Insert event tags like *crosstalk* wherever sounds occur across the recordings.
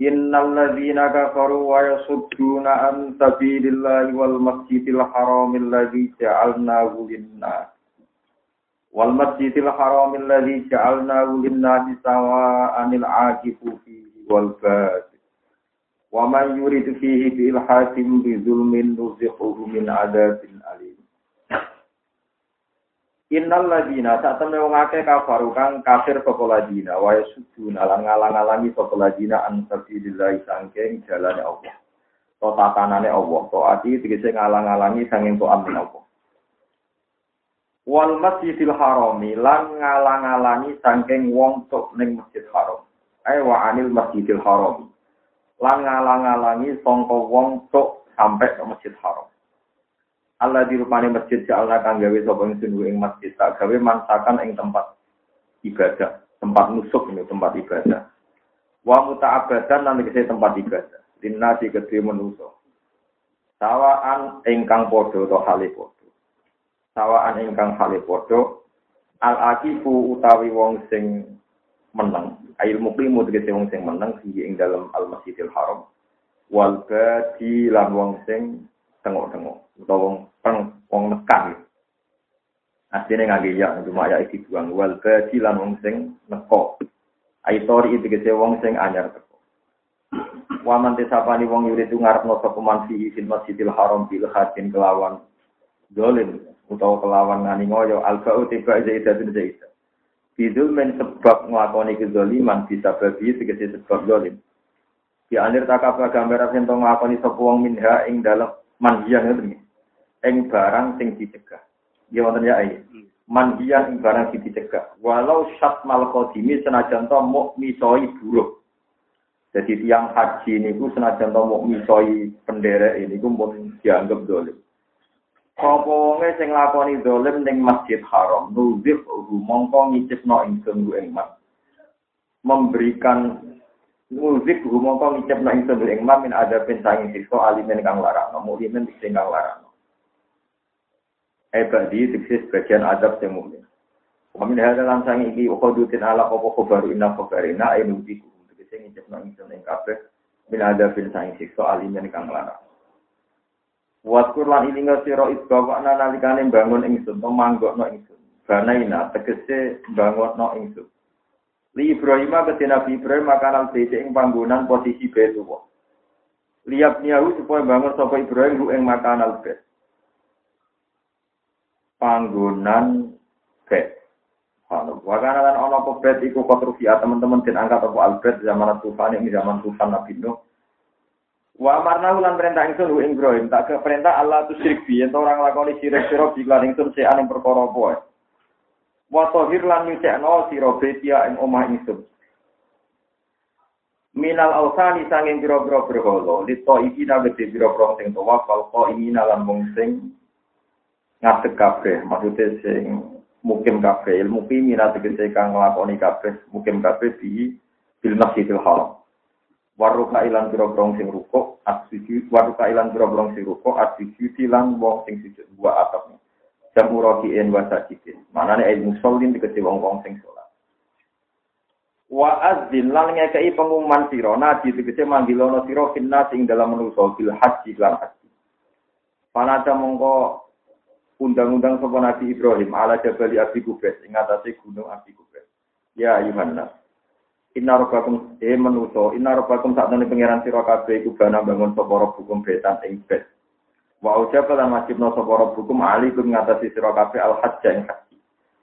إن الذين كفروا ويصدون عن سبيل الله والمسجد الحرام الذي جعلناه للناس. والمسجد الحرام الذي جعلناه للناس سواء العاكف فيه والباد ومن يرد فيه بإلحاكم بظلم نزقه من عذاب أليم. Innal ladina sak temne wong akeh kafaru kang kafir sapa ladina wa yasudun lan ngalang-alangi sapa ladina an sabilillah sangking jalane Allah. To tatanane Allah, to ati tegese ngalang-alangi sanging to amin Allah. Wal masjidil harami lan ngalang-alangi sangking wong tok ning masjid haram. Ai wa anil masjidil harami. Lan ngalang-alangi sangka wong tok sampai ke masjid haram. Allah di rupane masjid Allah kang gawe sapa ingsun ing masjid tak gawe mansakan ing tempat ibadah, tempat nusuk ini tempat ibadah. Wa muta'abadan lan kese tempat ibadah. Dinasi kedhe manusa. Sawaan ingkang padha to hale padha. Sawaan ingkang hale padha al akifu utawi wong sing menang. Ail muklimu tegese wong sing menang ing dalam al masjidil haram. Wal badi lan wong sing tengok-tengok. Utawa wong peng wong nekan asline ngangge ya cuma ya iki buang wal badi lan wong sing neko aitori itu kese wong sing anyar teko. Waman tesapani wong yuri tu ngarepno sapa man fi fil masjidil haram bil hadin kelawan dolim utawa kelawan ngani ngoyo alfa utiba zaidatun zaidah Bidul men sebab ngelakoni kezoliman bisa babi tegese sebab dolim. Di anir takapa gambar yang ngelakoni sapa wong minha ing dalam manhiyan itu nih. Eng barang sing dicegah. Ya wonten ya ae. Manhiyan ing barang sing dicegah. Walau syat mal qadimi senajan to muk misoi buruk. Jadi tiang haji ini ku senajan to muk misoi penderek ini ku pun dianggap dolim. Apa wonge sing lakoni dolim ning Masjid Haram, nuzif mongko ngicipno ingsun ing memberikan Muzik humongko ngicep na ingsun ing min ada pensangin sikso alimen kang larang, mulimen sing kang larang. Ebadi tiksis bagian adab sing mukmin. Wa min hadza lan sang iki ukhudutin ala apa khabaru inna khabarina ay muzik tiksis ngicep na ingsun ing kabeh min ada pensangin sikso alimen kang larang. Waskur lan ilinga sira isbawana nalikane bangun ingsun, memanggokno ingsun. Banaina tegese bangunno ingsun. Li Ibrahim ke Nabi Ibrahim makanan bait ing panggonan posisi Baitullah. Liap niyahu supaya bangun sapa Ibrahim lu ing makanan bait. Panggonan bait. Wakana lan ana apa bait iku kotrufia teman-teman den angkat apa albert zaman Tufan ing zaman Tufan Nabi Nuh. Wa amarna lan perintah ingsun ing Ibrahim tak ke perintah Allah tu syirik bi ento orang lakoni syirik sira bi lan ingsun sean ing perkara apa wa tahir lan nyucekno sira betia ing omah ingsun minal ausani sanging pira-pira berhala lito iki nawete pira-pira sing tawaf kal ini lan wong sing ngadeg kabeh maksude sing mukim kabeh ilmu pimina tegese kang nglakoni kabeh mukim kabeh di bil masjidil haram. Waruka ilan pira-pira sing rukuk asujud waruka ilan pira-pira sing rukuk asujud lan wong sing sujud atapnya jamu rokiin wa sajidin. Manane ilmu musallin dikete wong-wong sing salat. Wa azin lan ngekei pengumuman sira nabi dikete manggilono sira finna sing dalam manusa bil haji lan haji. Panata mongko undang-undang sapa Nabi Ibrahim ala Jabal Abi Kubes ing atase gunung Abi Kubes. Ya Yohanes. Inna rabbakum e manusa, inna rabbakum sak pangeran sira kabeh iku bana bangun sapa hukum betan ing bet. Wa ujaba lan wajibna sapa rabbukum alaikum ngatasi sira kabeh al hajj ing haji.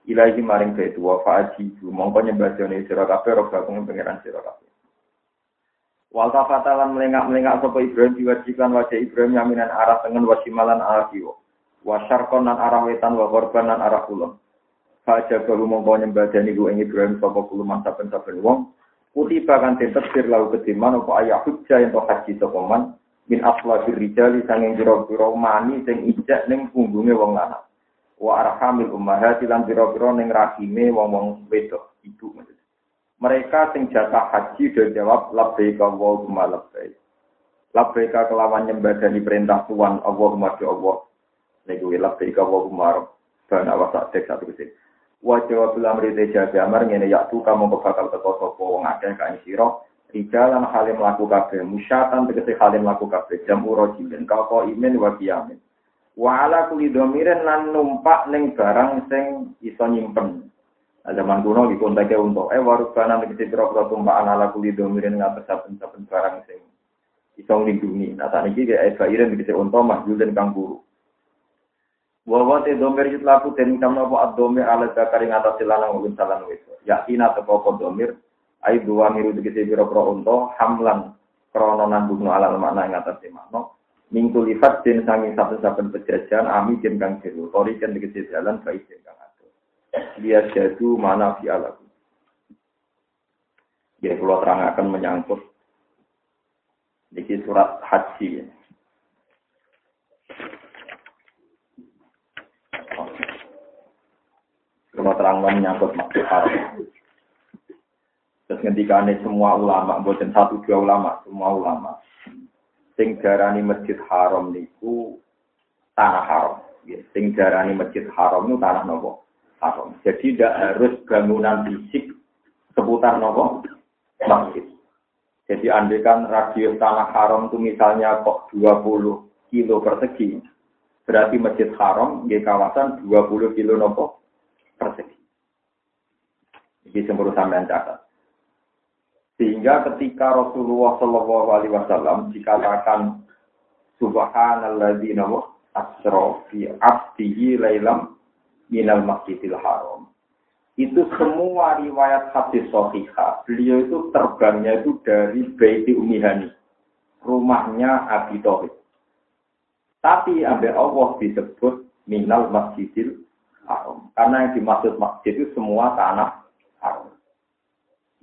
Ilahi maring baitu wa fa'ajibu mongko nyembadane sira kabeh rabbakum pangeran sira kabeh. Wal tafatalan melengak-melengak sapa Ibrahim diwajibkan wajah Ibrahim yaminan arah tengen wasimalan arah kiwa. Wa syarqon lan arah wetan wa korban lan arah kulon. Fajar baru mongko nyembadani ku ing Ibrahim sapa kuluman saben-saben wong. Kutiba kan tetep sir lau kediman apa ayah hujjah yang haji sapa man min aflafir rijali sanging pira-pira mani sing ijak ning punggunge wong lanang. Wa arhamil ummahati lan pira-pira ning rahime wong-wong wedok ibu. Mereka sing jatah haji dan jawab labbaik Allahumma labbaik. Labbaik kelawan nyembadani perintah Tuhan Allahumma di Allah. Niku labbaik Allahumma rabbana wa sa'dik satu ke sini. Wa jawab lamri tejabi amar ngene yaktu kamu bakal teko sapa wong akeh kae sira Rijalan halim laku kabeh, musyatan tegese halim laku kabeh, jam urojilin, kau imin wa kiamin. Wa ala kuli domiren lan numpak ning barang sing iso nyimpen. Zaman kuno dikontake untuk eh warubana tegese pira-pira tumpakan ala kuli domiren ngatas saben-saben barang sing iso nglindungi. Nah, saat ini kayak bairin tegese unta mahjul kang guru. Wa te domir yut laku ten kamna apa ad-domir ala zakari ngatasi lanang wa salan wis. Yakin atau kok domir ai dua miru tegese pira-pira unta hamlan krana nandung alal makna ing atas makna minggu lipat den sangi saben-saben pejajan ami den kang jero tori kan jalan baik den kang atur dia jadu mana fi alam Ya, kalau terangkan menyangkut di surat haji. Kalau terangkan menyangkut maksud haram. Terus ngendikane semua ulama, bukan satu dua ulama, semua ulama. Sing darani masjid haram niku tanah haram. Sing darani masjid haram itu tanah nopo haram. Jadi tidak harus bangunan fisik seputar nopo masjid. Jadi andekan radius tanah haram itu misalnya kok 20 kilo persegi, berarti masjid haram di kawasan 20 kilo nopo persegi. Ini semua sampean catat. Sehingga ketika Rasulullah Shallallahu Alaihi Wasallam dikatakan Subhanalladzi asra fi abdihi lailam minal masjidil haram. Itu semua riwayat hadis sahihah. Beliau itu terbangnya itu dari Baiti Umihani. Rumahnya Abi Tauhid. Tapi ambil Allah disebut minal masjidil haram. Karena yang dimaksud masjid itu semua tanah.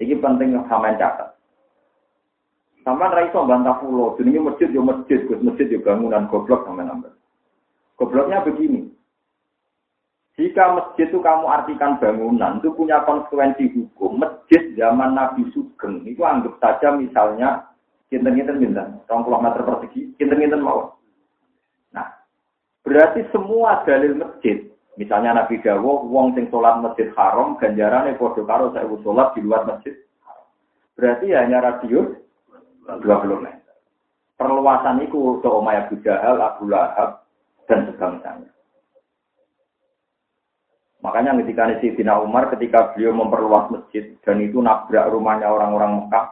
Ini penting sama catat. Sama raiso bantah pulau, jenenge masjid yo masjid, masjid yo bangunan goblok sama nambah. Gobloknya begini. Jika masjid itu kamu artikan bangunan, itu punya konsekuensi hukum. Masjid zaman Nabi Sugeng, itu anggap saja misalnya kinten-kinten minta, 20 meter persegi, kinten-kinten mau. Nah, berarti semua dalil masjid Misalnya Nabi Dawo, wong sing sholat masjid haram, ganjarannya podo karo saya sholat di luar masjid. Berarti hanya radius 20 meter. Perluasan itu untuk Umayyah Abu Abu Lahab, dan sebangsanya. Makanya ketika Sayyidina Umar ketika beliau memperluas masjid dan itu nabrak rumahnya orang-orang Mekah,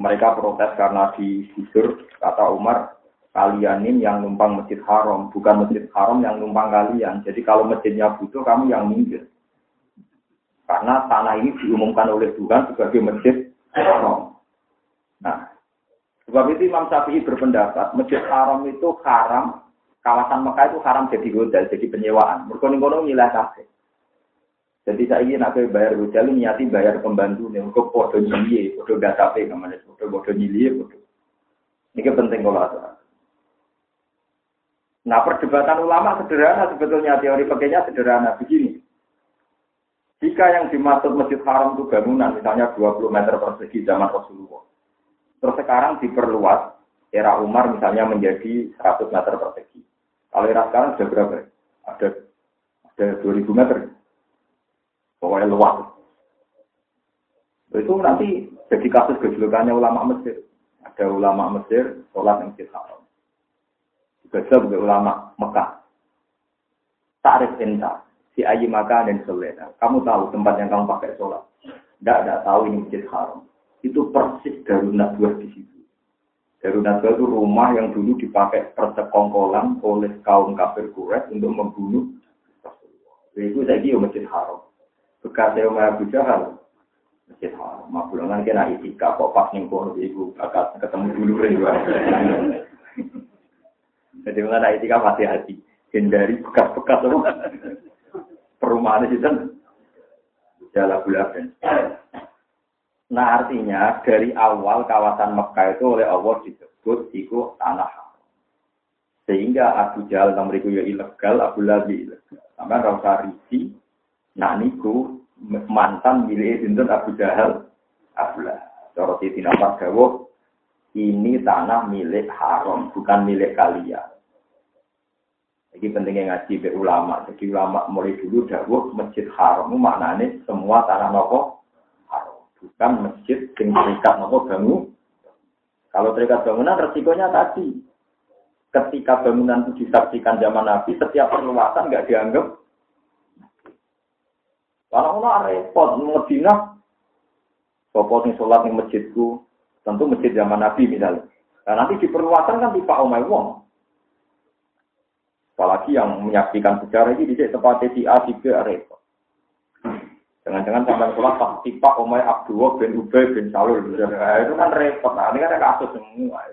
mereka protes karena digusur, kata Umar, kalian ini yang numpang masjid haram, bukan masjid haram yang numpang kalian. Jadi kalau masjidnya butuh, kamu yang minggir. Karena tanah ini diumumkan oleh Tuhan sebagai masjid haram. Nah, sebab itu Imam Syafi'i berpendapat, masjid haram itu haram, kawasan Mekah itu haram jadi hotel, jadi penyewaan. Mereka ngono nilai kafe. Jadi saya ingin aku bayar hotel, niati bayar pembantu nih, untuk foto nyili, foto data p, namanya foto foto nyili, foto. Ini penting kalau ada. Nah perdebatan ulama sederhana sebetulnya teori pakainya sederhana begini. Jika yang dimaksud masjid haram itu bangunan misalnya 20 meter persegi zaman Rasulullah. Terus sekarang diperluas era Umar misalnya menjadi 100 meter persegi. Kalau era sekarang sudah berapa? Ada ada 2000 meter. Pokoknya luas. Itu nanti jadi kasus kejulukannya ulama Mesir. Ada ulama Mesir sholat yang haram. Sebagai ulama Mekah. Tarif enta. Si ayi maka dan selena. Kamu tahu tempat yang kamu pakai sholat. Tidak, tidak tahu ini masjid haram. Itu persis darunat dua di situ. Darunat dua itu rumah yang dulu dipakai persekongkolan oleh kaum kafir Quraisy untuk membunuh. Itu saya masjid haram. Bekas saya Umar Abu Jahal, masjid haram. Mabulangan kena itika kok pas kono ibu ketemu dulu juga. Jadi mengenai etika mati hati. Hindari bekas-bekas perumahan itu kan jalan bulan. Nah artinya dari awal kawasan Mekah itu oleh Allah disebut itu tanah sehingga Abu Jahal mereka ya ilegal, Abu Labi ilegal. Sama rasa risi, nah niku mantan milik Sinten Abu Jahal, Abu Lahab. Cara Siti ini tanah milik haram, bukan milik kalian. Jadi pentingnya ngaji be ulama. Jadi ulama mulai dulu dawuh masjid haram maknanya semua tanah nopo haram, bukan masjid yang terikat nopo bangun. Kalau terikat bangunan resikonya tadi. Ketika bangunan itu disaksikan zaman Nabi, setiap perluasan nggak dianggap. Kalau ono repot, Medina, sopo nih sholat di masjidku, tentu masjid zaman Nabi misalnya. Nah, nanti di perluasan kan tipe omai wong. Apalagi yang menyaksikan sejarah ini di tempat si A, si B, repot. Jangan-jangan sampai sholat pas tipe omai Abdullah bin Ubay bin Salul. Nah, itu kan repot. Nah, ini kan ada kasus semua.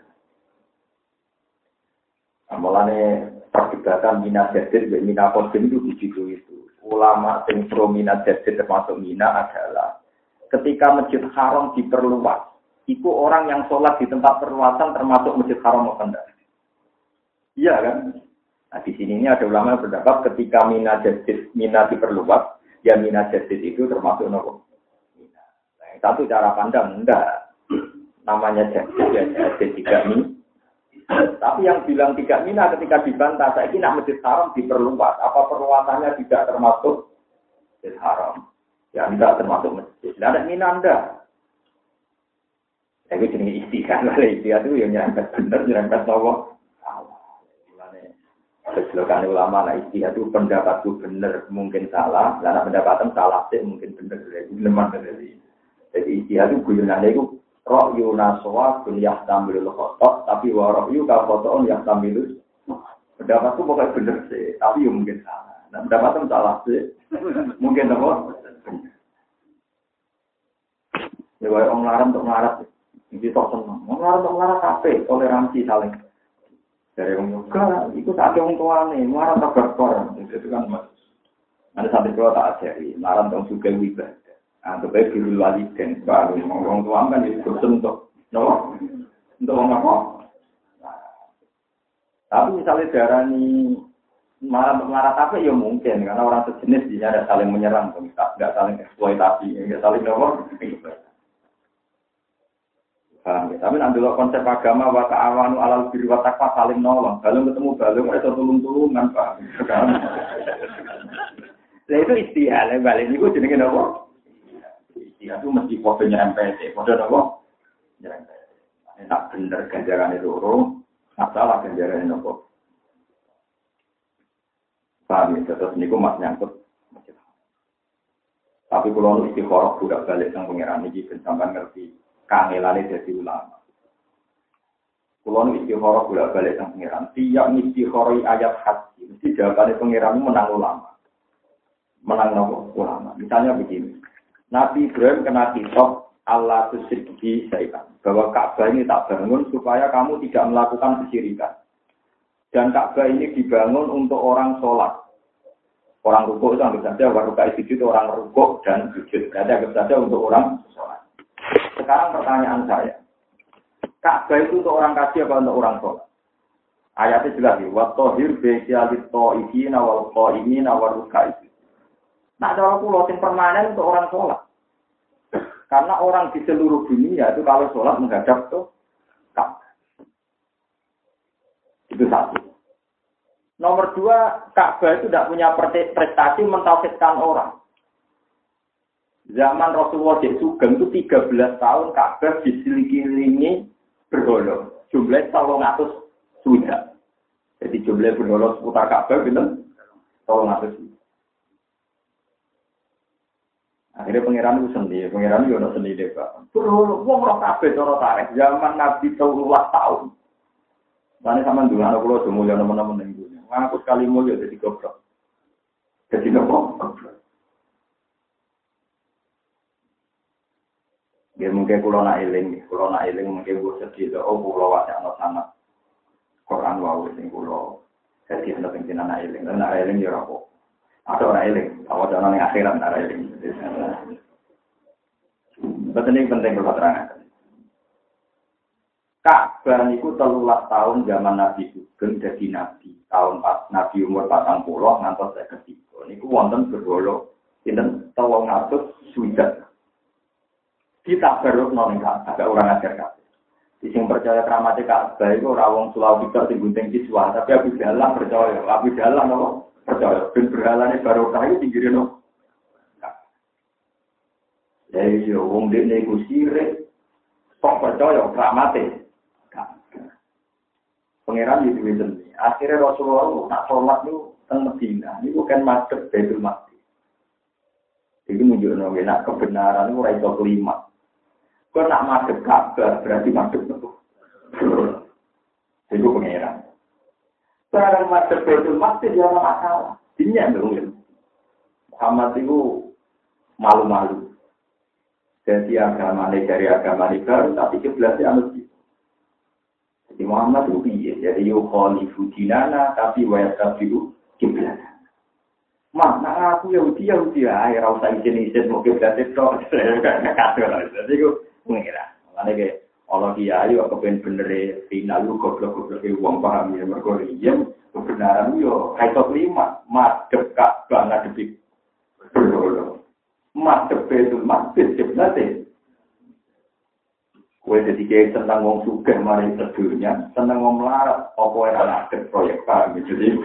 Amalane perdebatan minat jadir dan minat kodim itu di situ itu. Ulama yang pro minat jadir termasuk minat adalah ketika masjid haram diperluas, itu orang yang sholat di tempat perluasan termasuk masjid haram enggak? Iya kan? Nah, di sini ini ada ulama yang berpendapat ketika mina jadid, mina diperluas, ya mina jadid itu termasuk nopo. Nah, satu cara pandang, enggak. Namanya jadid, ya jadid tidak mina. Tapi yang bilang tidak mina ketika dibantah, saya ini masjid haram diperluas. Apa perluasannya tidak termasuk masjid haram? Ya enggak termasuk masjid. Tidak ada mina enggak. Tapi jenis istiqah, istiqah itu yang nyerempet benar, nyerempet nopo. Kejelokan ulama lah istilah itu pendapatku benar mungkin salah, karena pendapatan salah sih mungkin benar dari lemah dari. Jadi istilah itu guyonannya itu roh yunaswa kuliah tambil khotok, tapi waroh yu kafoton yang tambil pendapatku pokoknya benar sih, tapi ya mungkin salah. Nah pendapatan salah sih, mungkin apa? Ya, orang larang untuk melarat, ini tok seneng. Untuk melarat kafe, toleransi saling. Dari yang juga, itu tak ada orang tua nih, marah tak berkor. Itu kan mas. Ada sampai kalau tak ajari, marah dong juga wibadah. Nah, baik biru wali dan baru orang tua kan itu untuk, no, untuk apa? Tapi misalnya darah ini marah marah tapi ya mungkin karena orang sejenis dia ada saling menyerang, nggak saling eksploitasi, nggak saling nomor. Paham ya? Tapi nanti lo konsep agama wa ta'awanu alal birri wa taqwa saling nolong. Balung ketemu balung itu tulung-tulungan, Pak. Nah itu istihal, balik ini gue jenengin apa? Istihal itu mesti foto nyerempet, foto apa? Nyerempet. Ini tak bener itu urung, masalah ganjaran itu apa? Paham ya? Terus gue mas nyangkut. Tapi kalau istiqoroh budak balik sang pengiran ini, sampai ngerti kangelane jadi ulama. Kulo nu istihara bolak balik sang pangeran. Tiap istihara ayat haji, mesti jawabannya pangeran menang ulama. Menang nopo ulama. Misalnya begini. Nabi Ibrahim kena kitab Allah tusyriki syaitan. Bahwa Ka'bah ini tak bangun supaya kamu tidak melakukan kesyirikan. Dan Ka'bah ini dibangun untuk orang sholat. Orang rukuk itu anggap saja, waruka itu orang rukuk dan sujud. Berarti anggap saja untuk orang sholat. Sekarang pertanyaan saya, Ka'bah itu untuk orang kasih apa untuk orang sholat? Ayatnya jelas ya, watohir besialit to'iki nawal ini nawal rukai. Nah, ada pulau yang permanen untuk orang sholat. Karena orang di seluruh dunia itu kalau sholat menghadap tuh Ka'bah. Itu satu. Nomor dua, Ka'bah itu tidak punya prestasi mentauhidkan orang. Zaman Rasulullah di Sugeng itu 13 tahun Ka'bah diselilingi berholo. Jumlah tolong atus sudah. Jadi jumlah berholo seputar Ka'bah itu tolong atus Akhirnya pangeran itu sendiri, pangeran itu ada sendiri pak. Berholo, wong roh Ka'bah cara tarik. Zaman Nabi Taulah tahun. Mana sama dulu anak pulau semua yang teman-teman dulu. Ngaku sekali mulia jadi goblok. Jadi goblok. Ya mungkin kulo nak eling, kulo nak eling mungkin gue sedih oh kulo wajah anak sana. Quran wau sing kulo jadi hendak pengen anak eling, dan anak eling ya rapo. Ada orang eling, awal jalan yang akhirat anak eling. Betul ini penting kalau terangkan. Ka'bah niku telulas tahun zaman Nabi Sugeng jadi Nabi. Tahun pas Nabi umur patang puluh ngantos saya ketiga. Niku wonten berwolo. Ini tolong ngatur sudah. Kita noleng Ka'bah. Ada orang ajar Ka'bah. Di percaya keramatnya Ka'bah itu rawong Pulau Tiga sing gunting siswa. Tapi Abu Jalal percaya. Abu Jalal no percaya. Ben berhalanya baru kayu tinggirin no. Ya iya, wong dekne iku sirik. Kok percaya keramatnya. Pangeran itu itu Akhirnya Rasulullah nak sholat itu teng Medina. Ini bukan masuk Baitul Maqdis. Jadi menunjukkan nak kebenaran itu raiso kelima. Kau nak masuk Ka'bah berarti masuk itu. Itu pangeran. Sekarang masuk Baitul Maqdis ya masalah. Ini yang belum Muhammad itu malu-malu. Jadi agama ini dari agama ini baru, tapi kiblatnya masjid. Jadi Muhammad itu iya, jadi yukhalifu dinana tapi wayat kafiru kiblat. Mak, nah aku Yahudi Yahudi ya, ya rasa izin izin mau itu, *laughs* kacau lah. Jadi aku mengira, mana ke Allah kiai aku pengen bener final lu goblok goblok uang paham ya mereka iya kebenaran yo kaitot lima. Madep kak banget depi madep itu madep sebenarnya Kue jadi kayak tentang wong suka mari sedunia, tentang wong melarat, apa yang anak proyek paham jadi.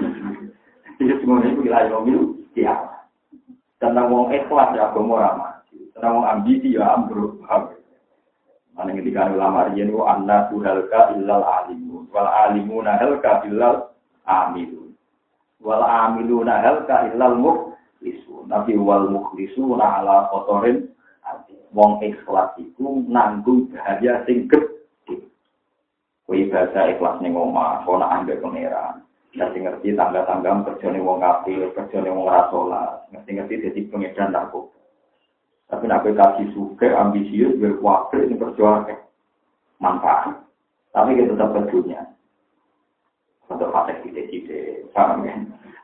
Jadi semua ini wilayah ngomil, ya. Tentang wong ikhlas ya agama ramah, tentang wong ambisi ya ambruk, paham. Mana ketika ulama riyen itu anna tuhalka illal alimu, wal alimu nahalka illal amilu, wal amilu nahalka illal mukhlisu, nabi wal mukhlisu ala kotorin wong ikhlas iku nanggung bahaya sing gedhe. Bahasa ikhlas ning omah, kono ambek pangeran. Ngerti ngerti tangga-tangga kerjane wong kafir, kerjane wong ora salat, ngerti ngerti dadi pengedar narkoba. Tapi nak kasih suka ambisius berkuatir yang perjuangan manfaat. Tapi kita tetap berdunia. Untuk fasek tidak-tidak, paham ya?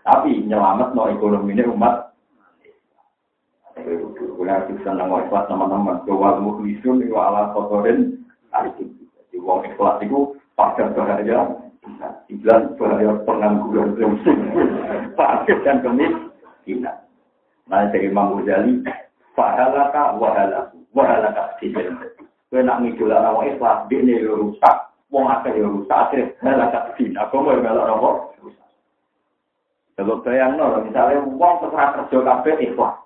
Tapi nyelamat no ekonomi ini umat Kula bisa nang ikhlas teman-teman. Bahwa mukhlisun itu ala kotorin. Jadi wong ikhlas itu pada bahaya. Iblan bahaya pengangguran. Fakir dan kemis. Tidak. Nah dari Imam Ghazali. Fahalaka wahalaku. Wahalaka tidak. Kue nak ngidul anak wong ikhlas. Dia ini rusak. Wong akeh ya rusak. Akhirnya halaka tidak. Aku mau melok rokok. Kalau bayang misalnya wong terserah kerja kabeh ikhlas.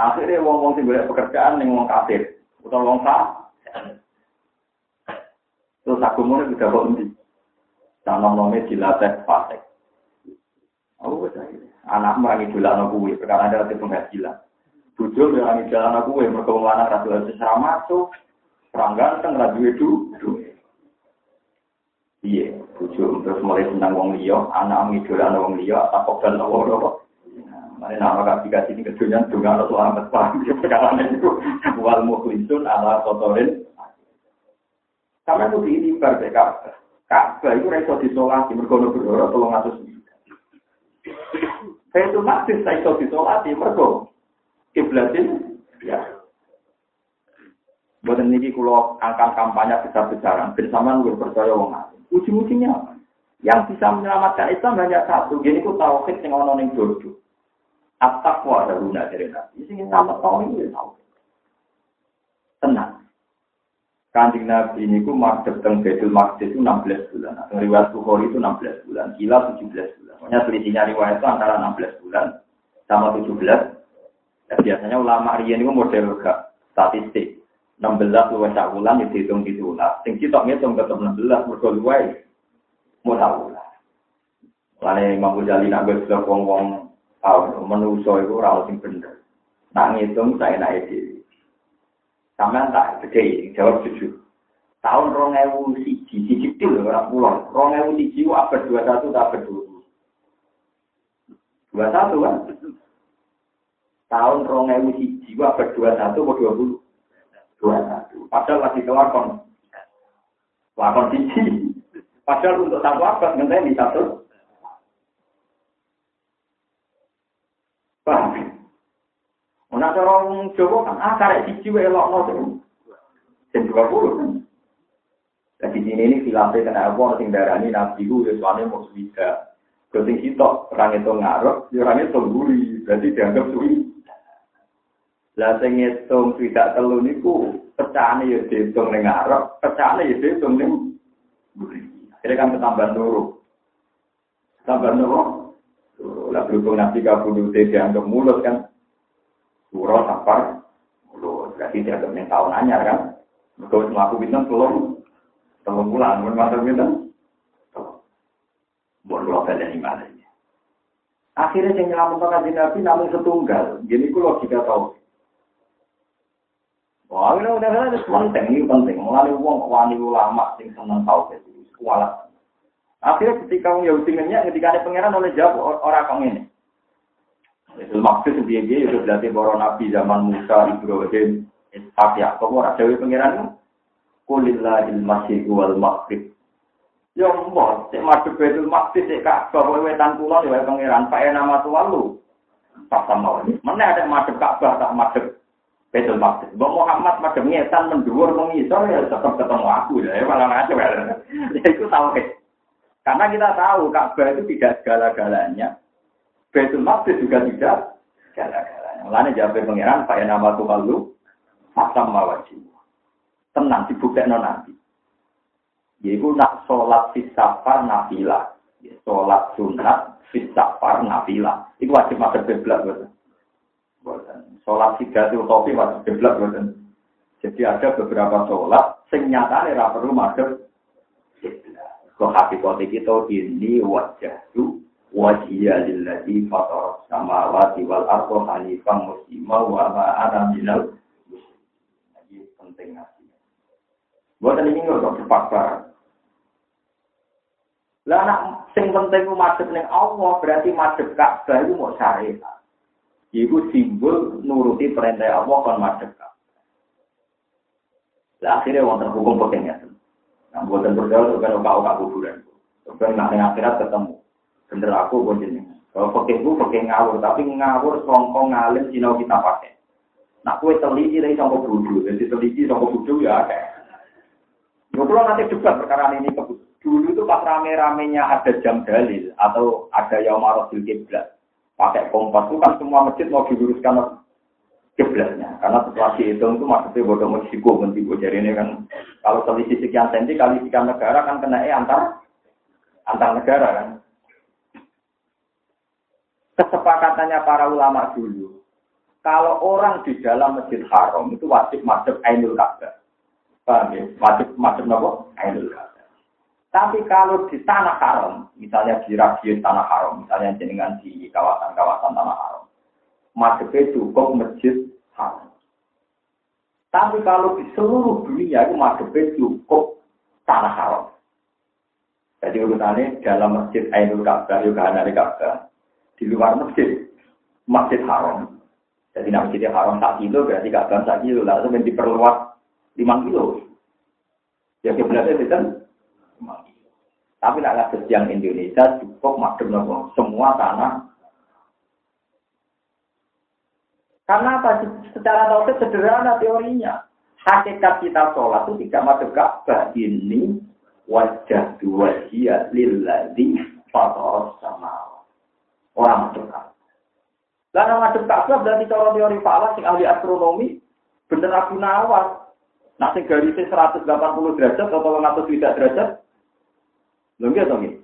Akhirnya wong-wong sing golek pekerjaan ning wong kafir utawa wong sah. Terus aku mau juga kok endi? Tanam nome dilatih fasik. Aku wis anak merangi aku kuwi perkara ada penghasilan. Bojo merangi jalan aku kuwi mergo wong lanang ra masuk. Ganteng ra. Iya, bojo terus mulai senang wong liya, anak ngidolan wong liya, tak kok dan apa Mana nama kasih kasih ini kedunya juga harus selamat paham di itu. Wal mukhlisun ala kotorin. Karena itu ini berbeda. Ka'bah itu reso disolati mergono berdoa tolong Saya itu masih saya iso disolati kiblatin ya. Buat ini kalau angkat kampanye besar-besaran bersama lu percaya wong Ujung-ujungnya Yang bisa menyelamatkan Islam hanya satu. Jadi ku tauhid yang ono ning dodo. At-taqwa ada guna dari Nabi. Sing tahu ini ya tahu. Tenang. Kanjeng Nabi ini ku madhep teng Baitul Maqdis itu 16 bulan. Nah, riwayat Bukhari itu 16 bulan. Gila 17 bulan. Pokoknya selisihnya riwayat itu antara 16 bulan sama 17. Dan biasanya ulama riyen itu model gak statistik. 16 luwih sak bulan ya dihitung gitu lah. Sing sitok ngitung tetep 16 mergo luwih modal bulan. Lane Imam Ghazali nak wis wong-wong menuso itu rawat yang bener. Nak ngitung naik di. Sama tak gede, jawab jujur. Tahun rong ewu siji, siji itu orang pulang. Rong ewu siji abad dua satu tak abad dua Dua satu kan? Tahun rong ewu siji abad dua puluh. Dua satu. Padahal masih kelakon. Lakon siji. Padahal untuk satu abad ngenteni satu Paham? Nah, cara orang Jawa kan, ah, karek siji wae elokno sing Sing 20 kan. Jadi sini ini filmnya kena apa, sing ini nabi itu, ya suami mau suwida. Kalau sing orang itu ngarep, ya orang itu guri, berarti dianggap suwi. Lah sing ngitung tidak telu niku pecahane ya dihitung ning ngarep, pecahane ya dihitung ning. Akhirnya kan ketambah nurut. Tambah nurut. Lah berhubung nabi kabudut dianggap mulut kan. Surah sapar, mulut. Berarti dianggap ning tahun anyar kan. Mereka melakukan bintang telur. Telur bulan, mun matur bintang. Buat lo ada Akhirnya yang nyelamat kanjeng Nabi namun setunggal. Jadi ku logika tahu. Wah, ini udah ada penting, ini penting. Mulai uang wani ulama sing seneng tahu itu, kualat. Akhirnya ketika orang Yahudi ngenyak, ketika ada pangeran oleh jawab orang kang ini. Itu maksud dia dia itu berarti para nabi zaman Musa, Ibrahim, Ishak, Yakub, orang pangeran kulillahil masjid wal. Ya mbok, cek madhep Baitul Maqdis cek Ka'bah kowe wetan kulon ya pangeran, pae nama tuan lu. Pas. Mana ada madhep Ka'bah tak madhep Baitul Maqdis. Mbok Muhammad madhep ngetan mendhuwur mengisor ya tetap ketemu aku ya, malah ngaco ya. *laughs* Ya itu tahu Karena kita tahu Ka'bah itu tidak segala-galanya. Baitul Maqdis juga tidak segala-galanya. Mulane jawab pangeran, pae nama tuan lu. Fasam mawajib tenang dibuktikan nanti. Yaitu nak sholat fisafar nafila. Ya, sholat sunat fisafar nafila. Itu wajib masuk kiblat betul. Sholat itu topi wajib kiblat betul. Jadi ada beberapa sholat sing nyatane ra perlu masuk. Kok hakikat kita ini wajah itu wajhiya lilladzi fatara samawati wal arda hanifan muslima wa ma ana muslimin. penting Buatan ini nggak cepat barang. Lah anak sing penting ku madhep ning Allah berarti madhep Ka'bah itu mau syariat. Iku simbol nuruti perintah Allah kon madhep. Lah akhirnya wonten hukum pentingnya. Nah, buatan berdoa itu kan kau kau kuburan. Nak ning akhirat ketemu. Bener aku pun jenengan. Kalau pakai bu pakai ngawur, tapi ngawur songkong ngalim sinau kita pakai. Nak kue teliti dari songkong budu, jadi teliti songkong budu ya kayak. Ya kalau nanti debat perkara ini dulu itu pas rame-ramenya ada jam dalil atau ada yang marah kiblat pakai kompas. Itu kan semua masjid mau diluruskan kiblatnya. Karena setelah dihitung itu maksudnya bodoh Meksiko mentibu jadi ini kan kalau selisih sekian senti kali sekian negara kan kena eh antar antar negara kan. Kesepakatannya para ulama dulu kalau orang di dalam masjid haram itu wajib masuk Ainul Ka'bah Paham ya? Wajib, wajib nopo? Ainul Tapi kalau di tanah haram, misalnya di radius tanah haram, misalnya jenengan di kawasan-kawasan tanah haram, madhepnya cukup masjid haram. Tapi kalau di seluruh dunia itu madhepnya cukup tanah haram. Jadi urutannya dalam masjid Ainul Ka'bah, juga dari Ka'bah, di luar masjid, masjid haram. Jadi nak masjid haram tak kilo, berarti Ka'bah tak kilo, lalu diperluas 5 kilo. Ya kiblatnya itu 5 kilo. Tapi nak ada yang Indonesia cukup madem nopo semua tanah. Karena apa? Secara tauhid sederhana teorinya. Hakikat kita sholat itu tidak madem Ka'bah ini wajah dua dia lilladzi fatar sama orang madem Ka'bah. Lalu madem Ka'bah berarti kalau teori falak yang ahli astronomi bener aku nawas Nanti garisnya 180 derajat atau 100 tidak derajat. Lho atau nggih?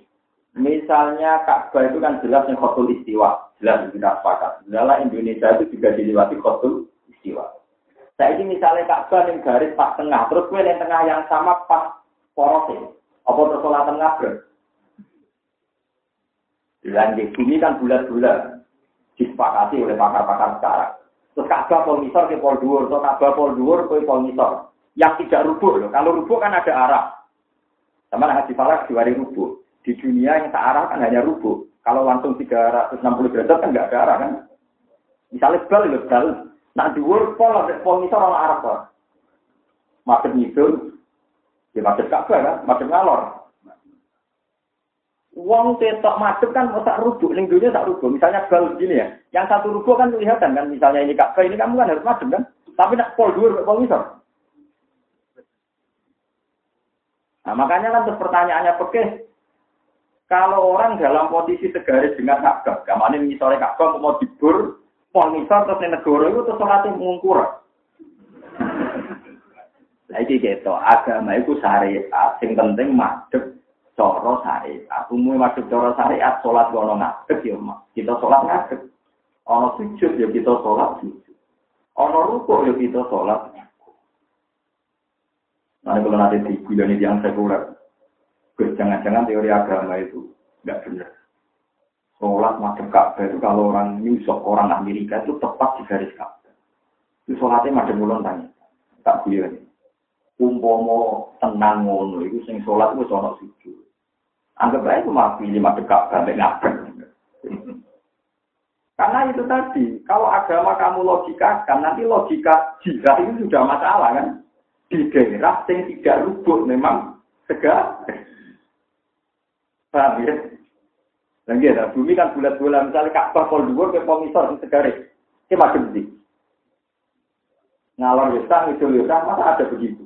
Misalnya Ka'bah itu kan jelas yang khotul istiwa, jelas tidak sepakat. Dalam Indonesia itu juga dilewati khotul istiwa. Saya ini misalnya Ka'bah yang garis pas tengah, terus gue yang tengah yang sama pas porosnya. Apa terus sholat tengah ber? Di sini kan bulat-bulat disepakati oleh pakar-pakar sekarang. Terus Ka'bah pol misor ke pol dhuwur, atau Ka'bah pol dhuwur ke pol misor yang tidak rubuh loh. Kalau rubuh kan ada arah. Sama haji falak diwari rubuh. Di dunia yang tak arah kan hanya rubuh. Kalau langsung 360 derajat kan nggak ada arah kan. Misalnya bal itu bal. Nah dhuwur pol pol misal orang arah kok. Madep itu ya madep Ka'bah kan, madep ngalor. Wong tetok madep kan tak rubuh, ning dunia tak rubuh. Misalnya bal gini ya, yang satu rubuh kan kelihatan kan, misalnya ini Ka'bah ini kamu kan harus madep kan. Tapi nak pol dhuwur pol misal. Nah, makanya kan pertanyaannya pekeh, kalau orang dalam posisi segaris dengan Ka'bah, gamane ngisore Ka'bah mau dibur, mau ngisor terus ning negara itu terus salate mungkur. *laughs* Lah gitu, agama itu syariat, sing penting madhep cara syariat. Umume madhep cara syariat salat ono ngadeg ya, kita salat ngadeg. Ono sujud ya kita salat sujud. Ono rukuk ya kita salat. Nah, kalau nanti diguyoni yang sekuler, jangan-jangan teori agama itu nggak benar. Sholat madem Ka'bah itu kalau orang York, orang Amerika itu tepat di garis Ka'bah. Itu sholatnya madem ulun tanya. Tak guyon. Umpomo tenang ngono, itu sing sholat itu sholat sujud. Anggap aja itu mah pilih madem Ka'bah, ngabek. Karena itu tadi, kalau agama kamu logikakan, nanti logika jihad itu sudah masalah kan di daerah yang tidak rubuh memang tegak. Paham ya? Dan ya, bumi kan bulat-bulat, misalnya Ka'bah pol dua ke komisor yang segaris. Ini macam ini. Ngalor yusah, itu yusah, masa ada begitu?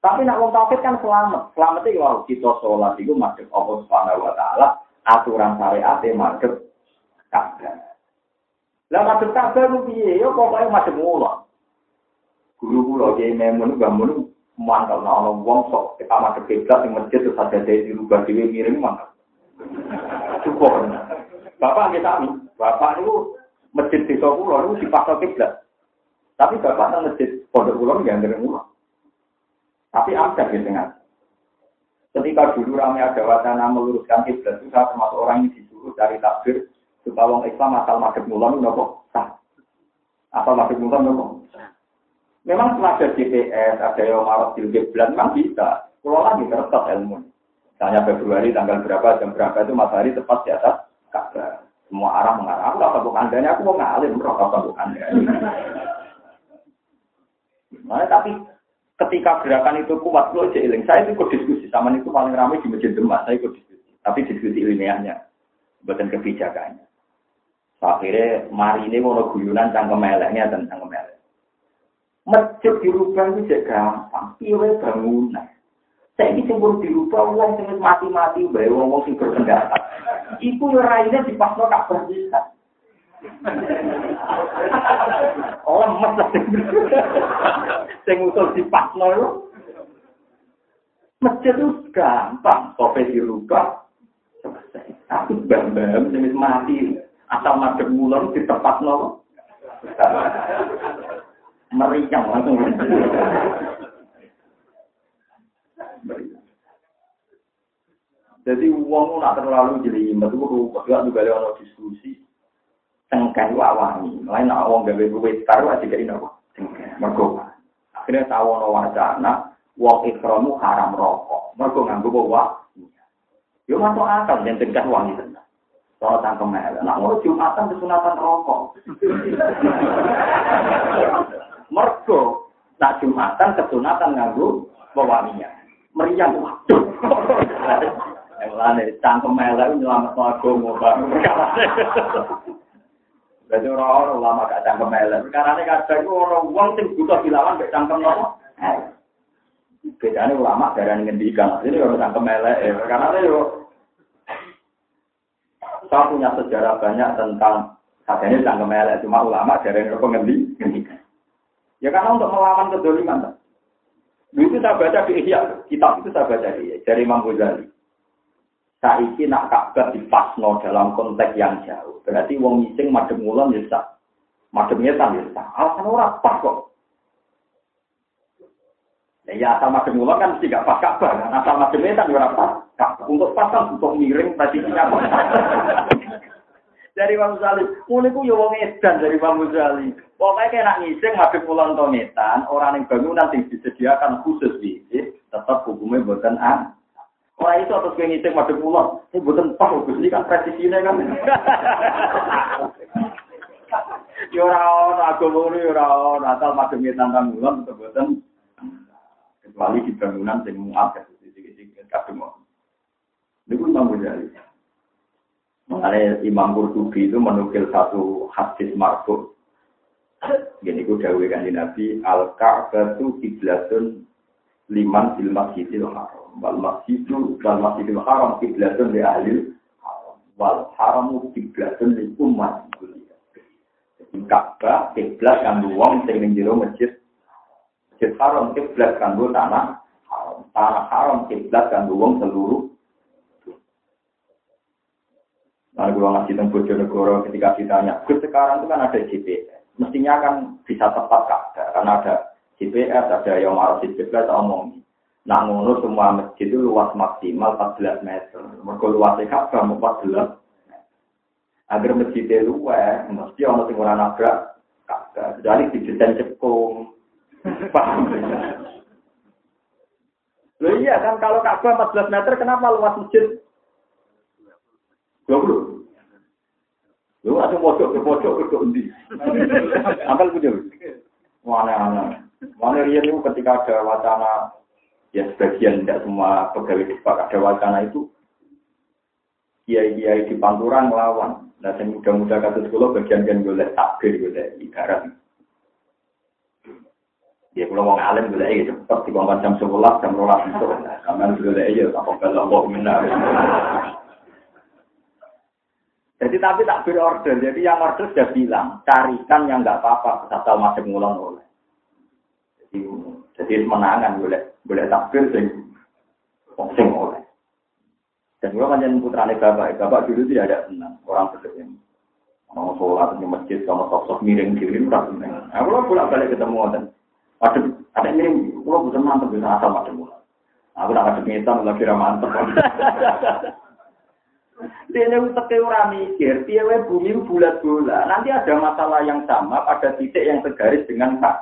Tapi nak wong tauhid kan selamat. Selamat itu kalau kita sholat itu madhep Allah Subhanahu wa taala, aturan syariat madhep Ka'bah. Lah madhep Ka'bah ku piye? Ya pokoke madhep mula. Guru kula Kiai Memun Gamun mantap nah ana wong sok kita madhep kiblat ing masjid terus ada di rubah dhewe miring mantap. Cukup. Bapak nggih sami. Bapak niku masjid desa kula niku dipaksa kiblat. Tapi bapak nang masjid pondok kula nggak ngerti mula. Tapi ada di tengah. Ketika dulu ramai ada wacana meluruskan kiblat itu saya termasuk orang yang disuruh dari takbir Supaya orang Islam asal madhep mulan nopo sah. Asal madhep mulan nopo. Memang setelah ada GPS, ada yang marah di bulan, memang bisa. Kalau lagi kertas ilmu. Misalnya Februari tanggal berapa, jam berapa itu matahari tepat di atas Ka'bah. Semua arah mengarah. Aku tak andanya, aku mau ngalim, roh tak tabuk Nah, tapi ketika gerakan itu kuat, lo iling. Saya ikut diskusi sama itu paling ramai di Masjid Demak. Saya ikut diskusi. Tapi diskusi ilmiahnya, bukan kebijakannya. Akhirnya mari ini mau guyunan cangkem meleknya dan cangkem melek. Masjid dirubah itu juga gampang. Iya bangunan. Saya ini cemburu dirubah, uang sing mati-mati, bayi wong sing berpendapat. Yo raine di pas kak bisa. Oh, lemes lah. Sing usul di pas lo. Masjid itu gampang. Sofe dirubah. Tapi bam-bam, sing mati. Asal madem mulon di tempat no. Meriang langsung. Jadi uang nak terlalu jadi itu rupanya juga juga ada diskusi. Tengkai wawangi, lain nak uang gawe gue taruh aja jadi nopo. Mergo akhirnya tahu no wacana uang ikromu haram rokok. Mergo nganggo bawa. Yo masuk akal yang tengkai wangi. Kalau tangkem melek, nak ngurus jumatan kesunatan rokok. Mergo, nak jumatan kesunatan nganggu pewangian. Meriam, waduh. Lain, tangkem melek nyelamat agama banget. Jadi orang-orang ulama gak cangkem melek. Karena ini kadang orang uang sing butuh dilawan gak cangkem nopo. Bedanya ulama dari ngendikan. Ini orang cangkem melek. Karena itu saya punya sejarah banyak tentang katanya tentang kemelek cuma ulama dari rokok ngendi Ya karena untuk melawan kedoliman. Itu saya baca di Ihya, kitab itu saya baca di dari Imam Ghazali. Saiki nak Ka'bah dipasno dalam konteks yang jauh. Berarti wong ngising madem ngulon ya sah. Madem ya. Alasan ora pas kok. Ya asal madem kan mesti gak pas Ka'bah. Kan? Asal madem ya ora pas. Untuk pasang untuk miring presisinya. *laughs* dari Imam Ghazali, mulai ku yo wong edan dari Imam Ghazali. Pokoknya nak ngising habis pulang tonetan, orang yang bangunan yang disediakan khusus di tetap hukumnya buatan an. Orang itu atas kayak ngising madep pulang, ini buatan pas, ini kan presisinya kan. Yo ora ono agama yo ora ono asal madem kecuali di bangunan sing muat kadang-kadang kadang itu Imam Ghazali. Mengenai Imam Qurtubi itu menukil satu hadis marfu. Gini ku dawuh kan Nabi al Ka'batu kiblatun liman fil masjidil haram. Wal masjidu wal masjidil haram kiblatun li ahli haram. Wal haramu kiblatun li umat. Ka'bah kiblat kan wong ning jero masjid. Masjid haram kiblat kan tanah haram. Tanah haram kiblat kan wong seluruh Lalu kalau ngasih tentang Bojonegoro ketika ditanya, Gus sekarang itu kan ada GPS mestinya kan bisa tepat kak, karena ada GPS, ada yang marah GPS omong. Nah ngono semua masjid itu luas maksimal 14 meter. Mereka luasnya Ka'bah 14 Agar masjid itu luas, mesti orang sing ora nabrak Ka'bah. Jadi didesain cekung. Loh iya kan kalau Ka'bah 14 meter kenapa luas masjid 20? Lu ada pojok ke pojok ke kendi. Ampel punya. Mana-mana. Mana dia itu ketika ada wacana ya sebagian tidak semua pegawai di ada wacana itu kiai-kiai di Panturan melawan. Nah, saya muda-muda kata sekolah bagian kan boleh takbir, boleh ibarat. Ya kalau mau ngalim boleh ya cepet di jam sebelas jam rolas itu. Kamen boleh ya tak kalau mau minta. Jadi tapi tak berorder. Jadi yang order sudah bilang, carikan yang nggak apa-apa, asal masih ngulang oleh. Jadi, jadi menangan boleh boleh takbir sing sing oleh. Dan gue kan putra bapak, bapak dulu tidak ada senang orang seperti ini. Mau sholat di masjid sama sosok miring diri udah senang. Aku lo pulang balik ketemu dan ada ada miring, lo bukan mantep bisa asal macam mulai. Aku nak ada ngitam lagi ramantep. *laughs* Dene uteke ora mikir, piye bumi bulat bola. Nanti ada masalah yang sama pada titik yang tergaris dengan hak.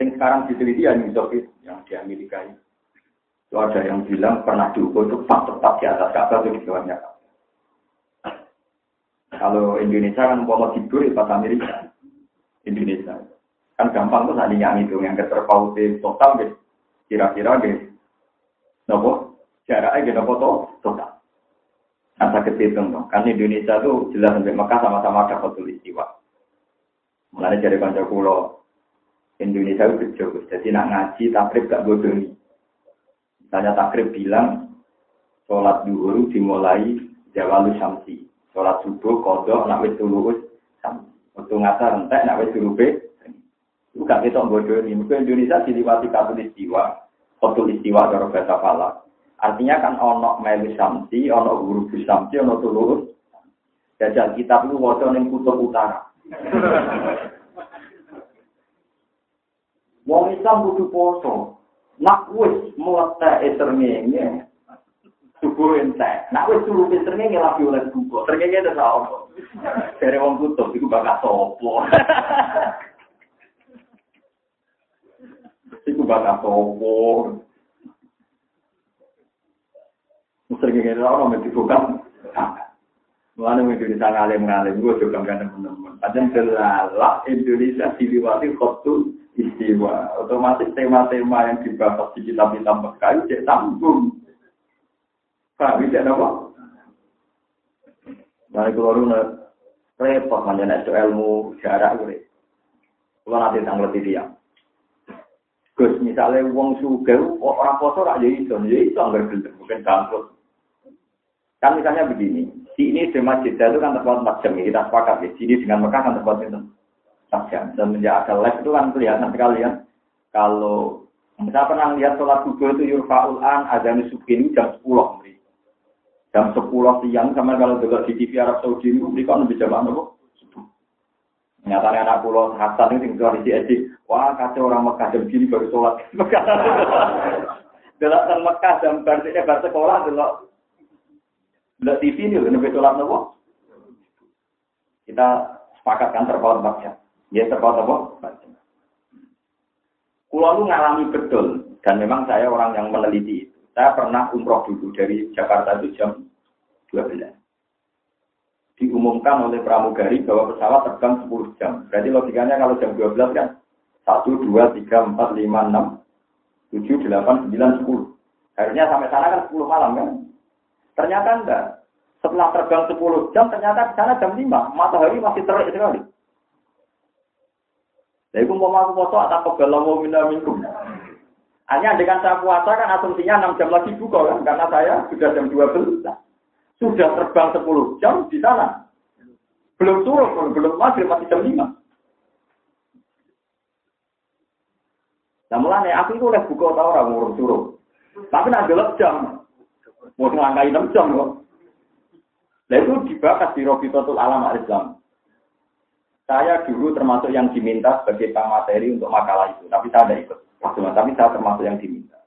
Yang sekarang diteliti ya Soviet yang di Amerika ini. Itu ada yang bilang pernah diukur itu tepat di atas kapal itu di bawahnya Kalau Indonesia kan mau tidur di pas Amerika. Indonesia. Kan gampang tuh saat yang itu yang keterpautnya total deh. Kira-kira deh. Nopo? jaraknya kita foto total. Asa kehitung dong. Kan Indonesia tuh jelas sampai Mekah sama-sama ada foto istiwa. Mulai dari kanca kulo Indonesia itu kecil. Jadi nak ngaji takrib gak bodoh nih. Misalnya takrib bilang sholat dulu dimulai jawalu samsi. Sholat subuh kodok nak wis tulus samsi. Waktu ngasar entek nak wis Itu gak kita bodoh nih. Mungkin Indonesia diliwati istiwa. Foto istiwa dari bahasa falak. Artinya kan ono melu samsi, ono guru samsi, ono tulus. Jajal kitab itu wajah ning kutub utara. *laughs* Wong Islam butuh poso. Nak wis meletak eterngenge. Subuh entek. Nak wis turu eterngenge lagi oleh buka. Terngenge ada apa? Dari wong kutub itu bakal sopo. *laughs* Iku bakal sopo. Sering ngene ora mesti bukan. Mulane Indonesia ngalim-ngalim, gue juga kan teman-teman. Padahal selalah Indonesia diliwati khotul istiwa. Otomatis tema-tema yang dibahas di kitab-kitab Mekah itu tanggung. Pak, bisa apa? Mari keluar repot manjana itu ilmu jarak gue. Kalau nanti tanggal dia. Gus misalnya uang suga, orang poso rak jadi iso, jadi iso nggak gelem, mungkin bangkrut. Kan misalnya begini, di ini di masjid itu kan terpaut 4 jam, kita sepakat ya. Sini dengan Mekah kan terpaut itu 4 jam. Semenjak ada live itu kan kelihatan sekali ya. Kalau saya pernah lihat sholat subuh itu yurfa'ul an azan subuh ini jam 10 meri. Jam 10 siang sama kalau juga di TV Arab Saudi ini mereka lebih jam apa? Nyatanya anak pulau Hasan itu tinggal di Edi. Wah kacau orang Mekah jam gini baru sholat. Dalam Mekah jam berarti bar sekolah dulu Nggak TV ini, lebih sholat nopo. Kita sepakatkan terpaut baca. Ya terpaut apa? Kulo lu ngalami betul, dan memang saya orang yang meneliti itu. Saya pernah umroh dulu dari Jakarta itu jam 12. Diumumkan oleh pramugari bahwa pesawat terbang 10 jam. Berarti logikanya kalau jam 12 kan 1, 2, 3, 4, 5, 6, 7, 8, 9, 10. Harusnya sampai sana kan 10 malam kan. Ternyata enggak. Setelah terbang 10 jam, ternyata di sana jam 5. Matahari masih terik sekali. Lah iku mau aku foto atau kebela mau minta minum. Hanya dengan saya puasa kan asumsinya 6 jam lagi buka kan karena saya sudah jam 12. Sudah terbang 10 jam di sana. Belum turun, belum maghrib masih jam 5. Nah mulane aku itu oleh buka tau orang ngurung suruh. Tapi nak delok jam. Mau ngangkai 6 jam kok. Nah itu dibahas di Robitotul Alam Al-Islam. Saya dulu termasuk yang diminta sebagai materi untuk makalah itu, tapi saya tidak ikut. Tapi saya termasuk yang diminta.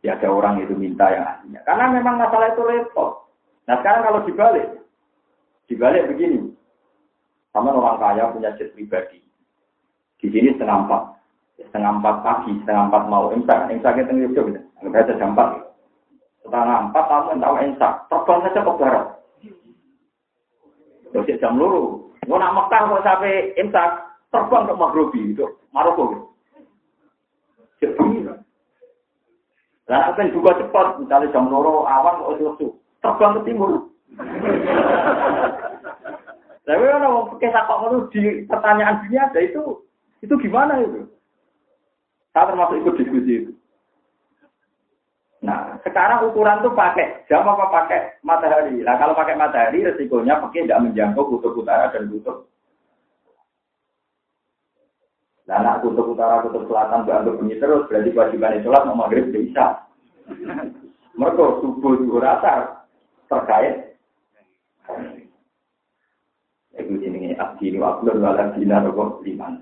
Ya ada orang itu minta yang aslinya. Karena memang masalah itu repot. Nah sekarang kalau dibalik, dibalik begini. Sama orang kaya punya jet pribadi. Di sini setengah empat. Setengah empat pagi, setengah empat mau imsak. Imsak itu nggak bisa. Nggak bisa jam empat. Setengah empat kamu tahu imsak. Terbang saja ke barat. Terus jam luru. Mau nak Mekah kok sampai imsak, terbang ke Maghribi itu Maroko gitu. Jadi, lah kan juga cepat, misalnya jam loro awan kok itu terbang ke timur. Tapi kalau mau pakai sakok di pertanyaan dunia ada itu, itu gimana itu? Saya termasuk ikut diskusi itu. Nah, sekarang ukuran tuh pakai jam apa pakai matahari. Nah, kalau pakai matahari resikonya pakai tidak menjangkau kutub utara dan kutub. Nah, nak kutub utara, kutub selatan dianggap bunyi terus, berarti kewajiban sholat mau maghrib bisa. Mereka subuh juga rata terkait. Itu jenenge abdi ini waktu wala dina rokok lima